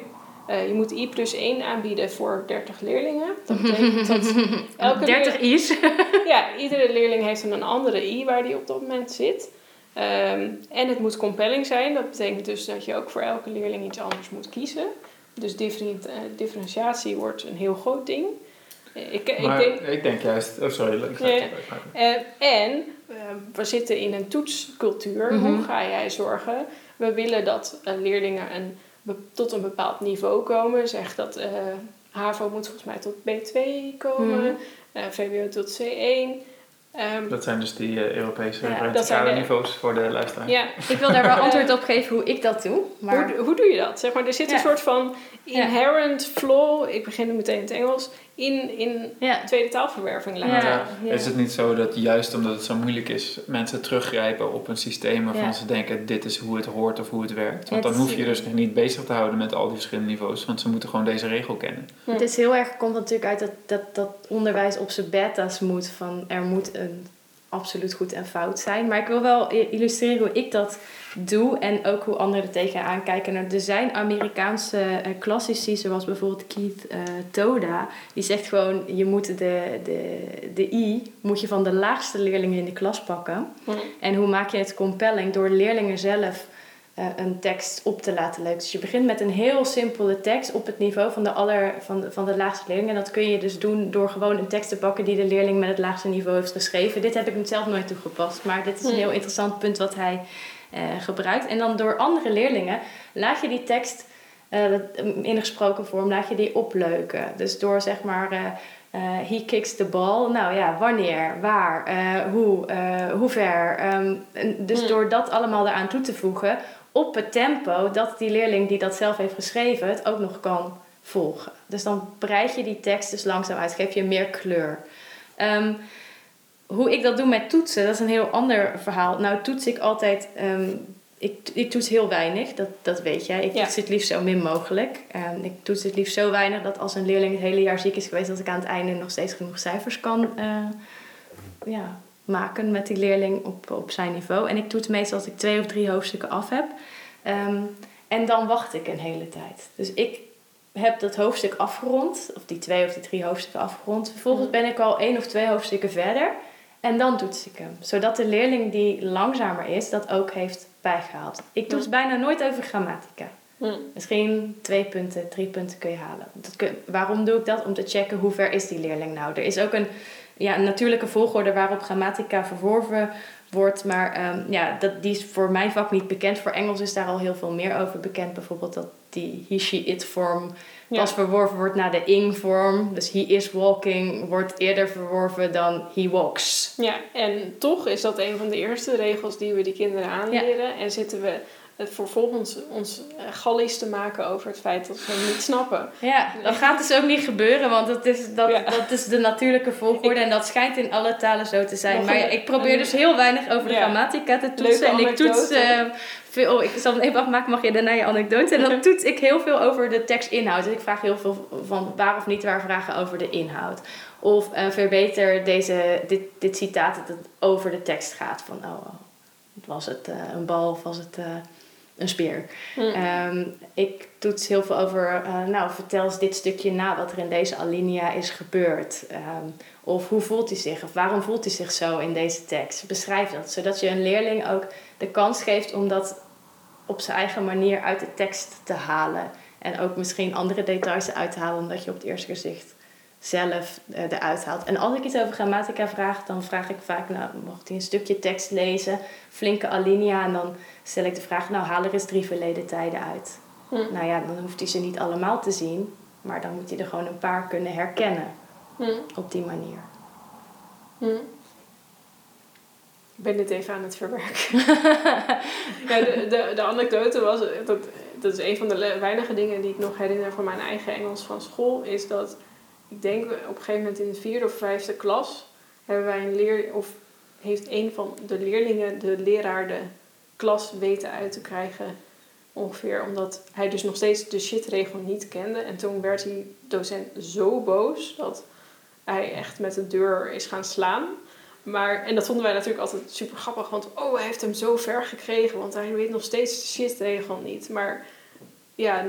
eh, je moet I plus 1 aanbieden voor 30 leerlingen. Dat betekent dat elke 30 is. ja, iedere leerling heeft een andere i waar die op dat moment zit. Ehm, en het moet compelling zijn. Dat betekent dus dat je ook voor elke leerling iets anders moet kiezen. Dus eh, differentiatie wordt een heel groot ding. Ik, Maar ik denk, ik denk juist... Oh, sorry. Ik ga het- eh, en eh, we zitten in een toetscultuur. Mhm. Hoe ga jij zorgen? We willen dat eh, leerlingen een, tot een bepaald niveau komen. Zeg dat eh, HAVO moet volgens mij tot B2 komen. Eh, VWO tot C1. Ehm, Dat zijn dus die Europese Ja, niveaus voor de luisteraar. ja, Ik wil daar wel antwoord op geven hoe ik dat doe. Maar Hoe, hoe doe je dat? Zeg maar, er zit een soort van inherent flaw, ik begin nu meteen in het Engels, in, in ja, tweede taalverwerving Ja. laten. Ja. is het niet zo dat juist omdat het zo moeilijk is, mensen teruggrijpen op een systeem waarvan Ja. ze denken dit is hoe het hoort of hoe het werkt? Want dan hoef je dus niet bezig te houden met al die verschillende niveaus, want ze moeten gewoon deze regel kennen. Het is heel erg, komt natuurlijk uit dat, dat, dat onderwijs op zijn beta's moet. Van er moet een absoluut goed en fout zijn. Maar ik wil wel illustreren hoe ik dat doe en ook hoe anderen er tegenaan kijken. Nou, er zijn Amerikaanse eh, klassici, zoals bijvoorbeeld Keith eh, Toda. Die zegt gewoon, je moet de, de, de I moet je van de laagste leerlingen in de klas pakken. En hoe maak je het compelling? Door leerlingen zelf eh, een tekst op te laten lezen. Dus je begint met een heel simpele tekst op het niveau van de, aller, van van de laagste leerling. En dat kun je dus doen door gewoon een tekst te pakken die de leerling met het laagste niveau heeft geschreven. Dit heb ik zelf nooit toegepast, maar dit is een heel interessant punt wat hij eh, gebruikt. En dan door andere leerlingen laat je die tekst eh, dat- in een gesproken vorm, laat je die opleuken. Dus door zeg maar. eh, he kicks the ball. Nou ja, wanneer, waar, hoe, eh, hoe ver. Ehm, dus Hmm. door dat allemaal eraan toe te voegen op het tempo dat die leerling die dat zelf heeft geschreven het ook nog kan volgen. Dus dan breid je die tekst dus langzaam uit, geef je meer kleur. Ehm, hoe ik dat doe met toetsen, dat is een heel ander verhaal. Nou toets ik altijd, ehm, ik, ik toets heel weinig, dat, dat weet jij. Ik Ja. toets het liefst zo min mogelijk. Ehm, ik toets het liefst zo weinig dat als een leerling het hele jaar ziek is geweest, dat ik aan het einde nog steeds genoeg cijfers kan eh, ja, maken met die leerling op, op zijn niveau. En ik toets meestal als ik twee of drie hoofdstukken af heb. Ehm, en dan wacht ik een hele tijd. Dus ik heb dat hoofdstuk afgerond, of die twee of die drie hoofdstukken afgerond. Vervolgens ben ik al één of twee hoofdstukken verder. En dan toets ik hem. Zodat de leerling die langzamer is, dat ook heeft bijgehaald. Ik toets bijna nooit over grammatica. Misschien twee punten, drie punten kun je halen. Dat kun- waarom doe ik dat? Om te checken hoe ver is die leerling nou. Er is ook een, ja, een natuurlijke volgorde waarop grammatica verworven wordt. Maar ehm, ja, dat, die is voor mijn vak niet bekend. Voor Engels is daar al heel veel meer over bekend. Bijvoorbeeld dat die he, she, it vorm Ja. pas verworven wordt naar de ing vorm. Dus he is walking wordt eerder verworven dan he walks. Ja, en toch is dat een van de eerste regels die we die kinderen aanleren. En zitten we vervolgens ons eh, gallies te maken over het feit dat ze het niet snappen. Ja, dat gaat dus ook niet gebeuren, want dat is, dat, Ja. dat is de natuurlijke volgorde en dat schijnt in alle talen zo te zijn. Nog Maar een- ik probeer dus heel weinig over de Ja. grammatica te toetsen. En ik toets. Veel, ik zal hem even afmaken, mag je daarna je anekdote. En dan toets ik heel veel over de tekstinhoud. Dus ik vraag heel veel van waar of niet waar vragen over de inhoud. Of eh, verbeter deze, dit, dit citaat dat het over de tekst gaat. Van, oh, was het eh, een bal of was het eh, een speer? Hm. Ehm, ik toets heel veel over, nou vertel eens dit stukje na wat er in deze alinea is gebeurd. Ehm, of hoe voelt hij zich? Of waarom voelt hij zich zo in deze tekst? Beschrijf dat, zodat je een leerling ook de kans geeft om dat op zijn eigen manier uit de tekst te halen. En ook misschien andere details eruit te halen, omdat je op het eerste gezicht zelf eh, eruit haalt. En als ik iets over grammatica vraag, dan vraag ik vaak, nou, mocht hij een stukje tekst lezen, flinke alinea, en dan stel ik de vraag, nou, haal er eens drie verleden tijden uit. Hm. Nou ja, dan hoeft hij ze niet allemaal te zien, maar dan moet hij er gewoon een paar kunnen herkennen Hm. op die manier. Hm. Ik ben dit even aan het verwerken. ja, de, de, de anekdote was, dat, dat is een van de weinige dingen die ik nog herinner van mijn eigen Engels van school, is dat ik denk op een gegeven moment in de vierde of vijfde klas hebben wij een leer, of heeft een van de leerlingen de leraar de klas weten uit te krijgen. Ongeveer omdat hij dus nog steeds de shitregel niet kende. En toen werd die docent zo boos dat hij echt met de deur is gaan slaan. Maar, en dat vonden wij natuurlijk altijd super grappig, want oh, hij heeft hem zo ver gekregen, want hij weet nog steeds de shitregel niet. Maar ja,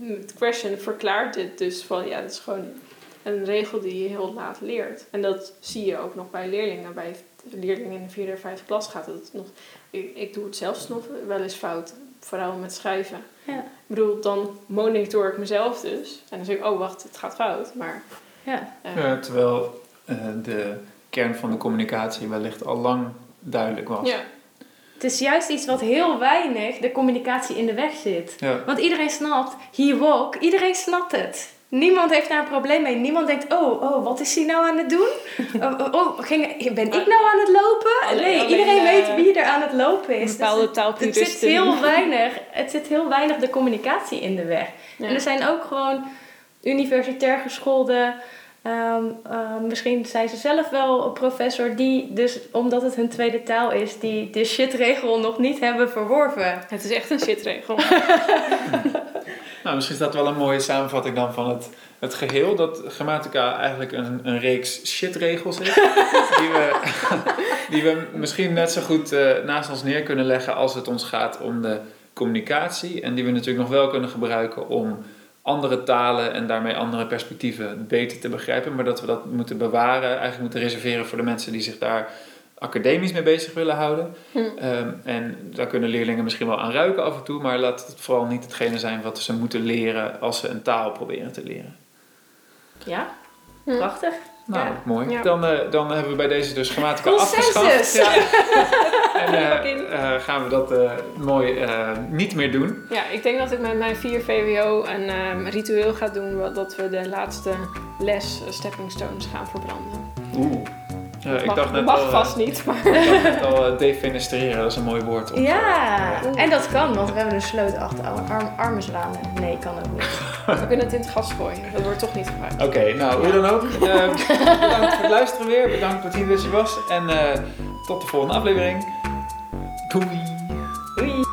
het question verklaart dit dus van ja, dat is gewoon een regel die je heel laat leert. En dat zie je ook nog bij leerlingen. Bij leerlingen in de vierde en vijfde klas gaat het nog. Ik, ik doe het zelfs nog wel eens fout, vooral met schrijven. Ja. Ik bedoel, dan monitor ik mezelf dus. En dan zeg ik, oh wacht, het gaat fout. Maar Ja, Ja, terwijl eh, de kern van de communicatie wellicht al lang duidelijk was. ja. het is juist iets wat heel weinig de communicatie in de weg zit. Ja. Want iedereen snapt, he walk, iedereen snapt het. Niemand heeft daar een probleem mee. Niemand denkt, oh, oh, wat is hij nou aan het doen? oh, oh, oh, ging, ben ik nou aan het lopen? Nee, alleen, iedereen weet wie er aan het lopen is. Dus het, het zit heel weinig, het zit heel weinig de communicatie in de weg. Ja. En er zijn ook gewoon universitair geschoolde, ehm, ehm, misschien zijn ze zelf wel een professor, die dus, omdat het hun tweede taal is, die de shitregel nog niet hebben verworven. Het is echt een shitregel. Nou, misschien is dat wel een mooie samenvatting dan van het, het geheel. Dat grammatica eigenlijk een, een reeks shitregels is. die, we, die we misschien net zo goed eh, naast ons neer kunnen leggen als het ons gaat om de communicatie. En die we natuurlijk nog wel kunnen gebruiken om andere talen en daarmee andere perspectieven beter te begrijpen. Maar dat we dat moeten bewaren, eigenlijk moeten reserveren voor de mensen die zich daar academisch mee bezig willen houden. Hm. Ehm, en daar kunnen leerlingen misschien wel aan ruiken af en toe, maar laat het vooral niet hetgene zijn wat ze moeten leren als ze een taal proberen te leren. Ja, Hm. prachtig. Nou, Ja. mooi. Ja. Dan, eh, dan hebben we bij deze dus grammatica Consensus! afgeschaft. Ja. en eh, gaan we dat mooi niet meer doen. Ja, ik denk dat ik met mijn 4 VWO een ehm, ritueel ga doen. Dat we de laatste les stepping stones gaan verbranden. Oeh. Ja, ik mag, dacht net mag al, eh, vast niet, maar... ik dacht net al eh, defenestreren, dat is een mooi woord. om- Ja, en dat kan, want we hebben een sloot achter arm, armenzwanen. Nee, kan ook niet. We kunnen het in het gas gooien. Dat wordt toch niet gebruikt. Oké, nou hoe dan ook. Eh, bedankt voor het luisteren weer. Bedankt dat je er was. En eh, tot de volgende aflevering. Doei.